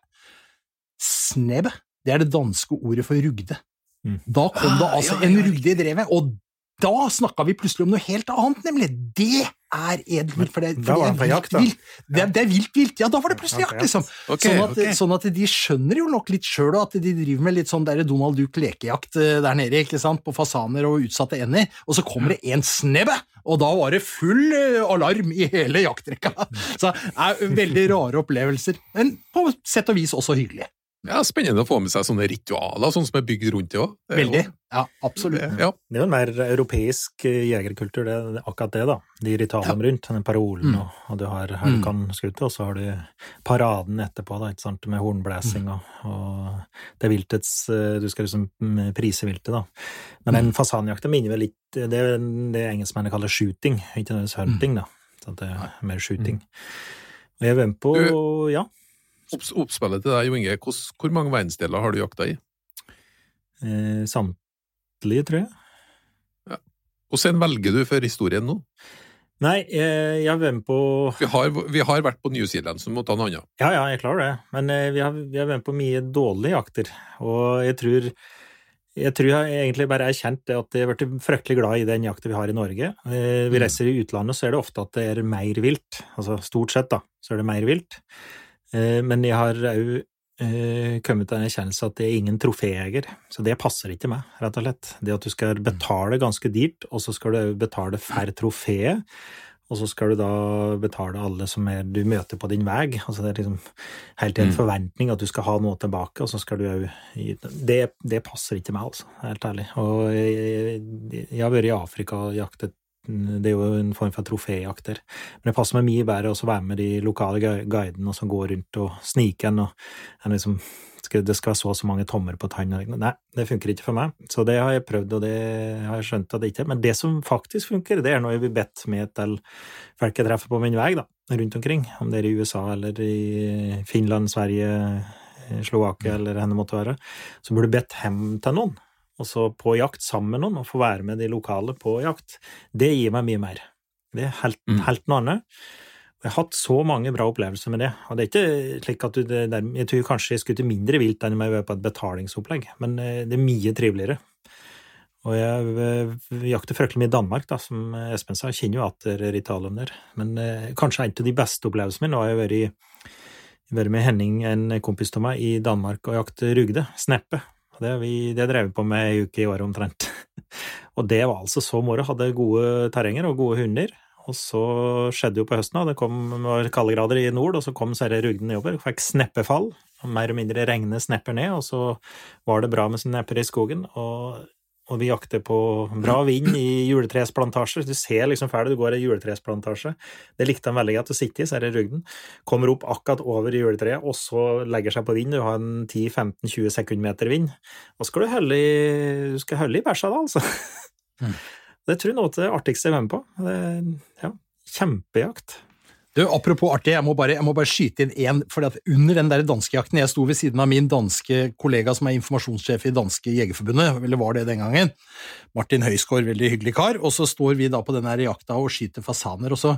Snebbe, det er det danske ordet for rugde. Mm. Da kom det ah, altså en rugde i drevet, og da snakka vi plutselig om noe helt annet, nemlig. Det er edelvilt, for, det, for det, er vilt, vilt. Det, det, er vilt vilt. Ja, da var det plutselig jakt, liksom. Okay, sånn, at, okay. sånn, at, de skjønner jo nok litt sjøl, at de driver med litt sånn der Donald Duck lekejakt eh, der nede, ikke sant, på fasaner og utsatte ender, og så kommer det en snebbe! Og da var det full eh, alarm i hele jaktrekka! Så det er veldig rare opplevelser, men på sett og vis også hyggelige. Ja, Spennende å få med seg sånne ritualer, sånn som er bygd rundt det òg. Veldig. Ja, absolutt. Det, ja. det er jo en mer europeisk eh, jegerkultur, det, er akkurat det, da. De ritualene ja. rundt, den parolen, mm. og, og, du har her du mm. kan skute, og så har du paraden etterpå, da, ikke sant, med hornblæsing mm. og, og, det viltets eh, Du skal liksom mm, prise viltet, da. Men den fasanjakta minner vel litt Det er det engelskmennene kaller shooting, ikke nødvendigvis hunting, da. Så det er mer shooting. Og jeg venter med på, ja Oppspillet til deg, Jo Inge, hvor, hvor mange verdensdeler har du jakta i? Eh, samtlige, tror jeg. Ja. Hvordan velger du for historien nå? Nei, jeg, jeg har vært med på vi har, vi har, vært på New Zealand, så vi må ta en annen. Ja, ja, jeg klarer det. Men eh, vi, har, vi har vært på mye dårlige jakter. Og jeg tror jeg tror jeg egentlig bare er kjent at jeg har blitt fryktelig glad i den jakta vi har i Norge. Eh, vi mm. reiser i utlandet, så er det ofte at det er mer vilt. Altså stort sett, da, så er det mer vilt. Eh, men jeg har òg eh, kommet til en erkjennelse at det er ingen troféjeger, så det passer ikke meg, rett og slett. Det at du skal betale ganske dyrt, og så skal du òg betale for trofeet, og så skal du da betale alle som er, du møter på din vei. Altså det er liksom helt en Mm. forventning at du skal ha noe tilbake, og så skal du òg det, det passer ikke meg, altså, helt ærlig. Og jeg, jeg har vært i Afrika og jaktet det er jo en form for troféjakt der. Men det passer meg mye bedre å være med de lokale guidene som går rundt og sniker en, og en liksom det skal være så og så mange tommer på tann. Nei, det funker ikke for meg. Så det har jeg prøvd, og det har jeg skjønt at det ikke er. Men det som faktisk funker, det er når jeg blir bedt med til folk jeg treffer på min vei, da, rundt omkring. Om det er i USA eller i Finland, Sverige, Slovakia eller hvor det måtte være. Så blir du bedt hjem til noen, og så på jakt sammen med noen, og få være med de lokale på jakt. Det gir meg mye mer. Det er helt, Mm. helt noe annet. Jeg har hatt så mange bra opplevelser med det. Og det er ikke slik at du, der, Jeg tror kanskje jeg skulle til mindre vilt enn om jeg var på et betalingsopplegg, men eh, det er mye triveligere. Og jeg eh, jakter fryktelig mye i Danmark, da, som Espen sa. Jeg kjenner jo atter Ritalum der. Men eh, kanskje en av de beste opplevelsene mine. Nå har jeg vært, i, vært med Henning, en kompis av meg, i Danmark og jakte rugde. Sneppe. Og Det, har vi, det drev vi på med ei uke i året omtrent. og det var altså så moro. Hadde gode terrenger og gode hunder. Og så skjedde jo på høsten, da. Det kom kalde grader i nord, og så kom Sverre Rugden nedover. Fikk sneppefall. Mer eller mindre regne snepper ned, og så var det bra med snepper i skogen. Og, og vi jakter på bra vind i juletresplantasjer. Du ser liksom ferdig, du går i juletresplantasje. Det likte han veldig godt å sitte i, så er det rugden. Kommer opp akkurat over juletreet, og så legger seg på vind. Du har en 10-15-20 sekundmeter vind. Og skal du holde i, du skal holde i bæsja da, altså. Det tror jeg noe av det artigste jeg er med på. Det, ja, kjempejakt. Du, Apropos artig, jeg må bare, jeg må bare skyte inn én. for Under den der danskejakten Jeg sto ved siden av min danske kollega som er informasjonssjef i danske Jegerforbundet, eller var det den gangen. Martin Høisgaard, veldig hyggelig kar. Og så står vi da på den her jakta og skyter fasaner. og så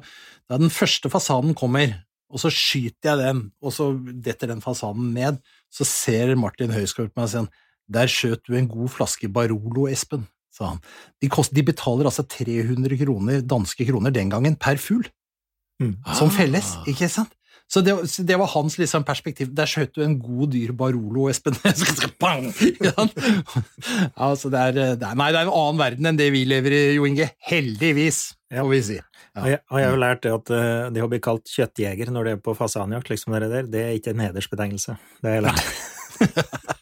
Da den første fasanen kommer, og så skyter jeg den, og så detter den fasanen ned, så ser Martin Høisgaard på meg og sier der skjøt du en god flaske Barolo, Espen, sa han. De, kost, de betaler altså 300 kroner, danske kroner den gangen per fugl Mm. som Ah. felles, ikke sant? Så det, så det var hans liksom, perspektiv. Der skjøt du en god dyr Barolo, Espen. Altså, det er, det er, nei, det er en annen verden enn det vi lever i, Jo Inge. Heldigvis, får vi si. Ja. Og jeg, og jeg har jo lært det at eh, det å bli kalt kjøttjeger når det er på fasanjakt, liksom det der, det er ikke en hedersbetegnelse. Det har jeg lært.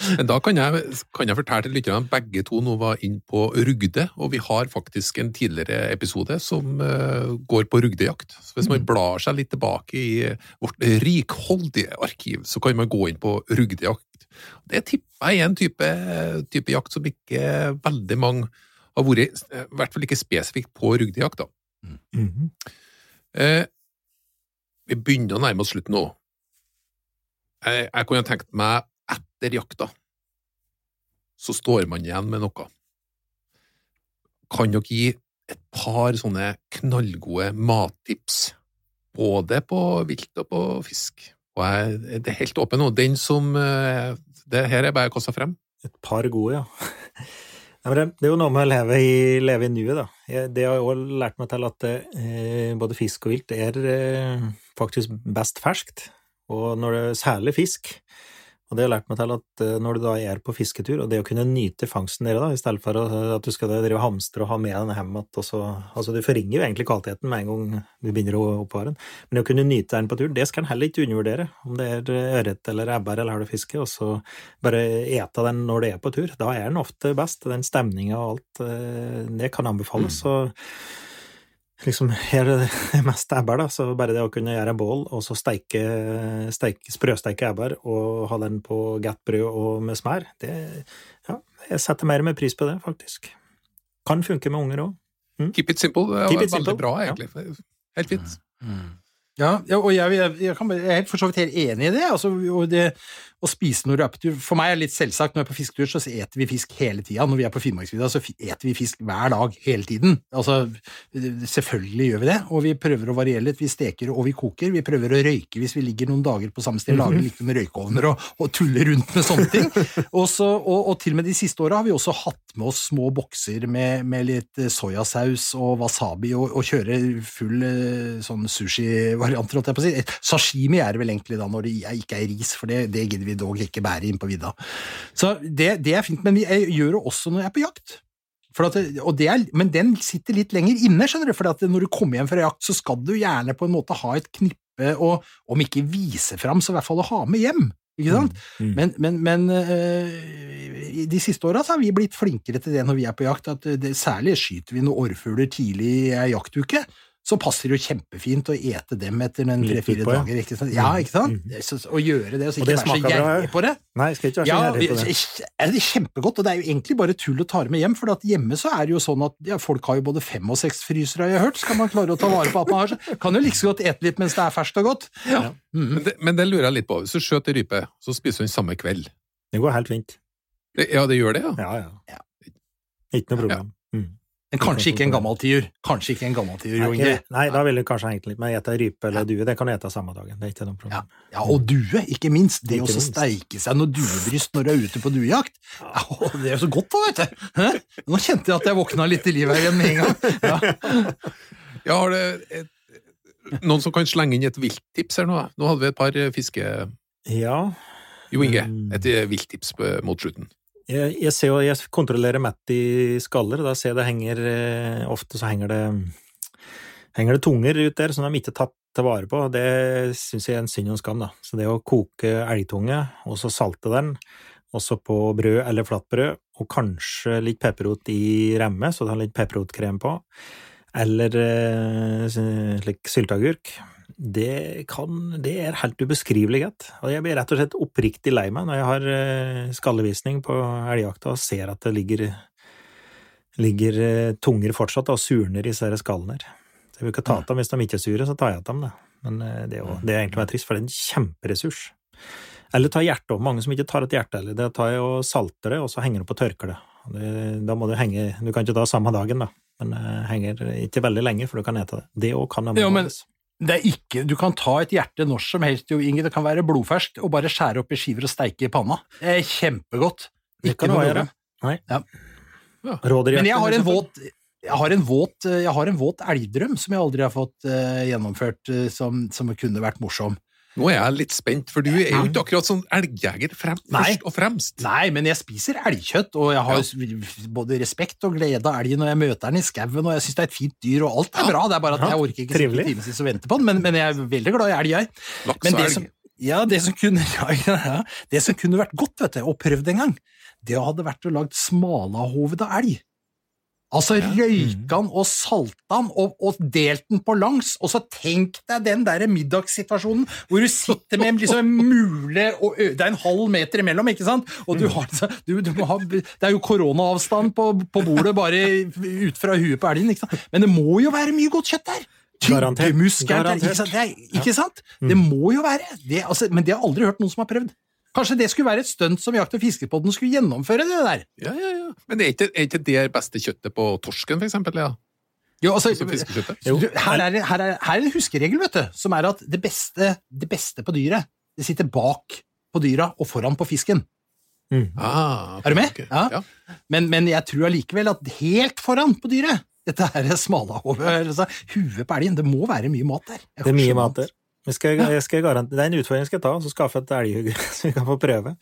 Men da kan jeg, kan jeg fortelle til lytterne at begge to nå var inn på rugde, og vi har faktisk en tidligere episode som uh, går på rugdejakt. Så hvis man blar seg litt tilbake i vårt rikholdige arkiv, så kan man gå inn på rugdejakt. Det tipper jeg er en type, type jakt som ikke veldig mange har vært, i hvert fall ikke spesifikt på rugdejakt. da. Mm -hmm. uh, vi begynner å nærme oss slutten nå. Jeg, jeg kunne tenkt meg etter jakta, så står man igjen med noe. Kan dere gi et par sånne knallgode mattips, både på vilt og på fisk? Og jeg, det er helt åpen nå. Den som eh, det Her er bare kasta frem. Et par gode, ja. Det, er jo noe med å leve i, leve i nuet, da. Det har jeg også lært meg til at eh, både fisk og vilt er eh, faktisk best ferskt, og når det, særlig fisk. Og det har lært meg til at eh, når du da er på fisketur, og det å kunne nyte fangsten der, da, i stedet for at du skal drive hamstre og ha med den hjem igjen, Altså, du forringer jo egentlig kvaliteten med en gang du begynner å oppvare den. Men det å kunne nyte den på tur, det skal en heller ikke undervurdere. Om det er ørret eller ebber eller har du fiske, og så bare ete den når du er på tur. Da er den ofte best. Den stemninga og alt, eh, det kan anbefales. Så liksom her er det mest ebber, da, så bare det å kunne gjøre bål, og så steike, steike sprøsteike ebber, og ha den på godt brød og med smør, det Ja, jeg setter mer med pris på det, faktisk. Kan funke med unger òg. Keep it simple. Det var veldig simple, bra, ja. egentlig. Helt fint. Ja, ja, og jeg, jeg, jeg, kan, jeg er for så vidt helt enig i det. Altså, og det å spise når du er på tur For meg er det litt selvsagt. Når jeg er på fisketur, så eter vi fisk hele tida. Når vi er på Finnmarksvidda, så eter vi fisk hver dag hele tiden. Altså, selvfølgelig gjør vi det, og vi prøver å variere litt. Vi steker og vi koker. Vi prøver å røyke hvis vi ligger noen dager på samme sted, lager litt med røykeovner og, og tuller rundt med sånne ting. Også, og, og til og med de siste åra har vi også hatt med oss små bokser med, med litt eh, soyasaus og wasabi, og, og kjører full eh, sånn sushi-varianter, holdt jeg på å si. Sashimi er det vel egentlig da, når det ikke er ris, for det, det gidder vi dog ikke bære inn på vidda. Så det, det er fint, men vi, gjør det også når jeg er på jakt. For at, det- og det er, men den sitter litt lenger inne, skjønner du, for at når du kommer hjem fra jakt, så skal du gjerne på en måte ha et knippe, og om ikke vise fram, så i hvert fall å ha med hjem. Ikke sant? Mm. Men, men, men øh, i de siste åra har vi blitt flinkere til det når vi er på jakt, at det, særlig skyter vi noen orrfugler tidlig i ei jaktuke. Så passer det jo kjempefint å ete dem etter den tre-fire utpå, ja. dager. Ikke sant? Ja, ikke sant? Mm. Så, å gjøre det, og så Og ikke det være så gjerrig på det. Nei, jeg skal ikke være så Ja, gjerrig på det. er det kjempegodt, og det er jo egentlig bare tull å ta det med hjem, for at hjemme så er det jo sånn at ja, folk har jo både fem og seks frysere, har jeg hørt, skal man klare å ta vare på at man har, så kan jo like så godt ete litt mens det er ferskt og godt. Ja. Mm. Men, det, men det lurer jeg litt på. Hvis du skjøter rype, så spiser du den samme kveld. Det går helt fint. Det, ja, det gjør det, ja. Ja, ja. Ja. Ikke noe problem. Mm. Men kanskje ikke en gammel tiur. Kanskje ikke en gammel tiur, Jo Inge. nei, da ville du kanskje hengt litt med ete rype eller due. Det kan du spise samme dagen. Det er ikke noe problem. Ja, og due, ikke minst. Det å steike seg noe duebryst når du er ute på duejakt. Ja, det er jo så godt da, vet du. Nå kjente jeg at jeg våkna litt i livet igjen med en gang. Ja. Ja, har det et, noen som kan slenge inn et vilttips her nå? Nå hadde vi et par eh, fiske... Ja, Jo Inge, Mm. et eh, vilttips mot slutten. Jeg, jeg ser jo, jeg kontrollerer mett i skaller, og da ser jeg det henger eh, Ofte så henger det henger det tunger ut der som de ikke tatt til vare på. Det syns jeg er en synd og en skam, da. Så det å koke elgtunge, og så salte den, også på brød eller flatbrød, og kanskje litt pepperrot i remme, så du har litt pepperrotkrem på, eller eh, slik sylteagurk, det kan Det er helt ubeskrivelig godt. Og jeg blir rett og slett oppriktig lei meg når jeg har eh, skallevisning på elgjakta og ser at det ligger ligger eh, tunger fortsatt og surner i disse skallene her. Så jeg bruker ta dem hvis de ikke er sure, så tar jeg av dem det. Men eh, det er, jo, det er egentlig trist, for det er en kjemperessurs. Eller ta hjertet opp. Mange som ikke tar et hjerte heller. Det tar jeg og salter det, og så henger det på tørker det. Da må du henge Du kan ikke ta samme dagen, da, men henger ikke veldig lenge, for du kan ete det. Det òg kan anbefales. Det er ikke, Du kan ta et hjerte når som helst, jo, Inge. Det kan være blodferskt, og bare skjære opp i skiver og steike i panna. Det er kjempegodt. Det Ikke kan du Nei. problem. Rådyrhjerte, Men jeg har en våt jeg har en våt, jeg har en våt elgdrøm som jeg aldri har fått uh, gjennomført, uh, som, som kunne vært morsom. Nå er jeg litt spent, for du er jo ikke akkurat sånn elgjeger frem, først og fremst. Nei, men jeg spiser elgkjøtt, og jeg har ja. både respekt og glede av elgen når jeg møter den i skauen, og jeg syns det er et fint dyr, og alt er bra. Det er bare at jeg orker ikke sitte timevis og vente på den, men, men jeg er veldig glad i elg, jeg. Laks og elg. som, ja, det som kunne, ja, ja, det som kunne vært godt, vet du, og prøvd en gang, det hadde vært å lage smalahove av elg. Altså røyka den og salta den og, og delt den på langs, og så tenk deg den der middagssituasjonen hvor du sitter med liksom en mule og Det er en halv meter imellom, ikke sant? Og du har, du, du ha, det er jo koronaavstand på, på bordet bare ut fra huet på elgen, ikke sant? Men det må jo være mye godt kjøtt der! Garantert. Garantert. ikke sant? Det er, ikke sant? Det må jo være det, altså, Men det har jeg aldri hørt noen som har prøvd. Kanskje det skulle være et stunt som Jakt- og fiskepodden skulle gjennomføre, det der? Ja, ja, ja. Men er ikke, er ikke det beste kjøttet på torsken, for eksempel? Ja? Jo, altså, Altså fiskekjøttet? du, her, er, det- her, er, her er en huskeregel, vet du, som er at det beste, det beste på dyret, det sitter bak på dyra og foran på fisken. Mm. Ah, Er du med? Okay. Ja. Ja. Men, men jeg tror allikevel at helt foran på dyret dette er smalahove, altså, huet på elgen, det må være mye mat der. Det er mye mat der. Jeg skal, jeg skal det er en utfordring jeg skal ta, så skaffe et elghugge så vi kan få prøve.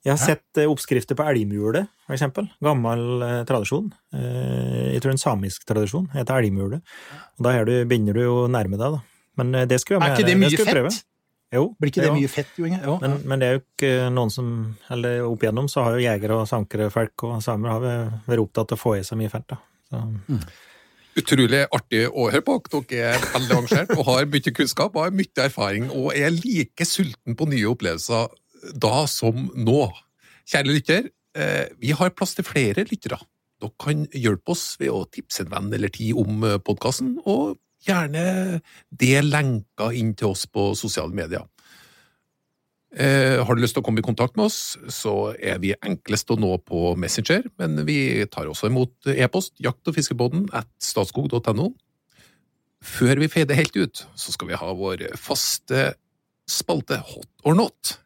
Jeg har sett eh, oppskrifter på elgmule, for eksempel. Gammel eh, tradisjon. Eh, jeg tror en samisk tradisjon heter elgmule. Og da du, begynner du jo nærme deg, da. Men eh, det skal vi Er ikke det mye det prøve. fett? Jo. Blir ikke det jo. mye fett, jo, Inge? Men, men det er jo ikke noen som Eller opp igjennom så har jo jegere og sankerfolk og samer har vært opptatt av å få i seg mye fett, da. Så, Utrolig artig å høre på. Dere er veldig engasjert og har mye kunnskap og har mye erfaring og er like sulten på nye opplevelser da som nå. Kjære lytter, eh, vi har plass til flere lyttere. Dere kan hjelpe oss ved å tipse en venn eller ti om podkasten, og gjerne del lenker inn til oss på sosiale medier. Eh, har du lyst til å komme i kontakt med oss, så er vi enklest å nå på Messenger, men vi tar også imot e-post jakt- og fiskebåten at statskog.no. Før vi fader helt ut, så skal vi ha vår faste spalte Hot or not.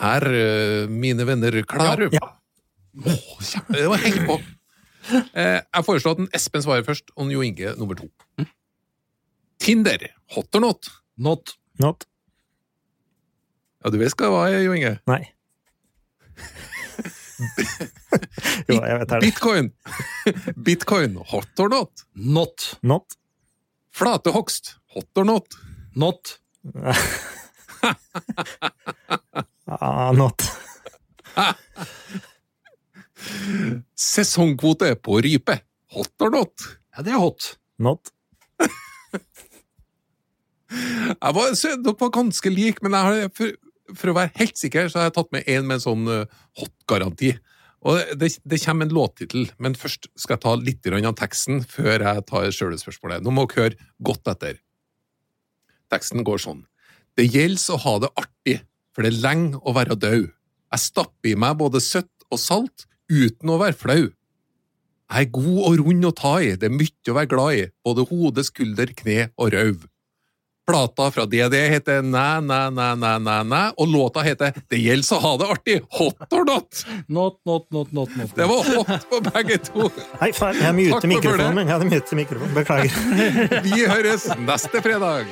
Er eh, mine venner klare? Ja. Åh, kjempe, det var helt på! Eh, jeg foreslår at en Espen svarer først, og Jo Inge nummer to. Tinder, hot or not? Not. not. Ja, du vet hva det var, Jo Inge? Nei. Jo, jeg vet det. Bitcoin. Bitcoin, hot or not? Not. Not. Flatehogst, hot or not? Not. Ah, not. Sesongkvote på rype, hot or not? Ja, det er hot. Not. Jeg var, så, dere var ganske like, men jeg har, for, å være helt sikker så har jeg tatt med en med en sånn uh, hot-garanti. Og det, det, kommer en låttittel, men først skal jeg ta litt av teksten før jeg tar sjøle spørsmålet. Nå må dere høre godt etter. Teksten går sånn. Det gjelder å ha det artig, for det er lenge å være død. Jeg stapper i meg både søtt og salt uten å være flau. Jeg er god og rund å ta i, det er mye å være glad i, både hode, skulder, kne og røv. Plata fra DD heter Næ, næ, næ, næ, næ, næ, og låta heter Det gjelder å ha det artig, hot or not. Not, not, not, not, not. Det var hot på begge to. Nei, faen, jeg muter mikrofonen min. Jeg hadde mutet mikrofonen. Beklager. Vi høres neste fredag.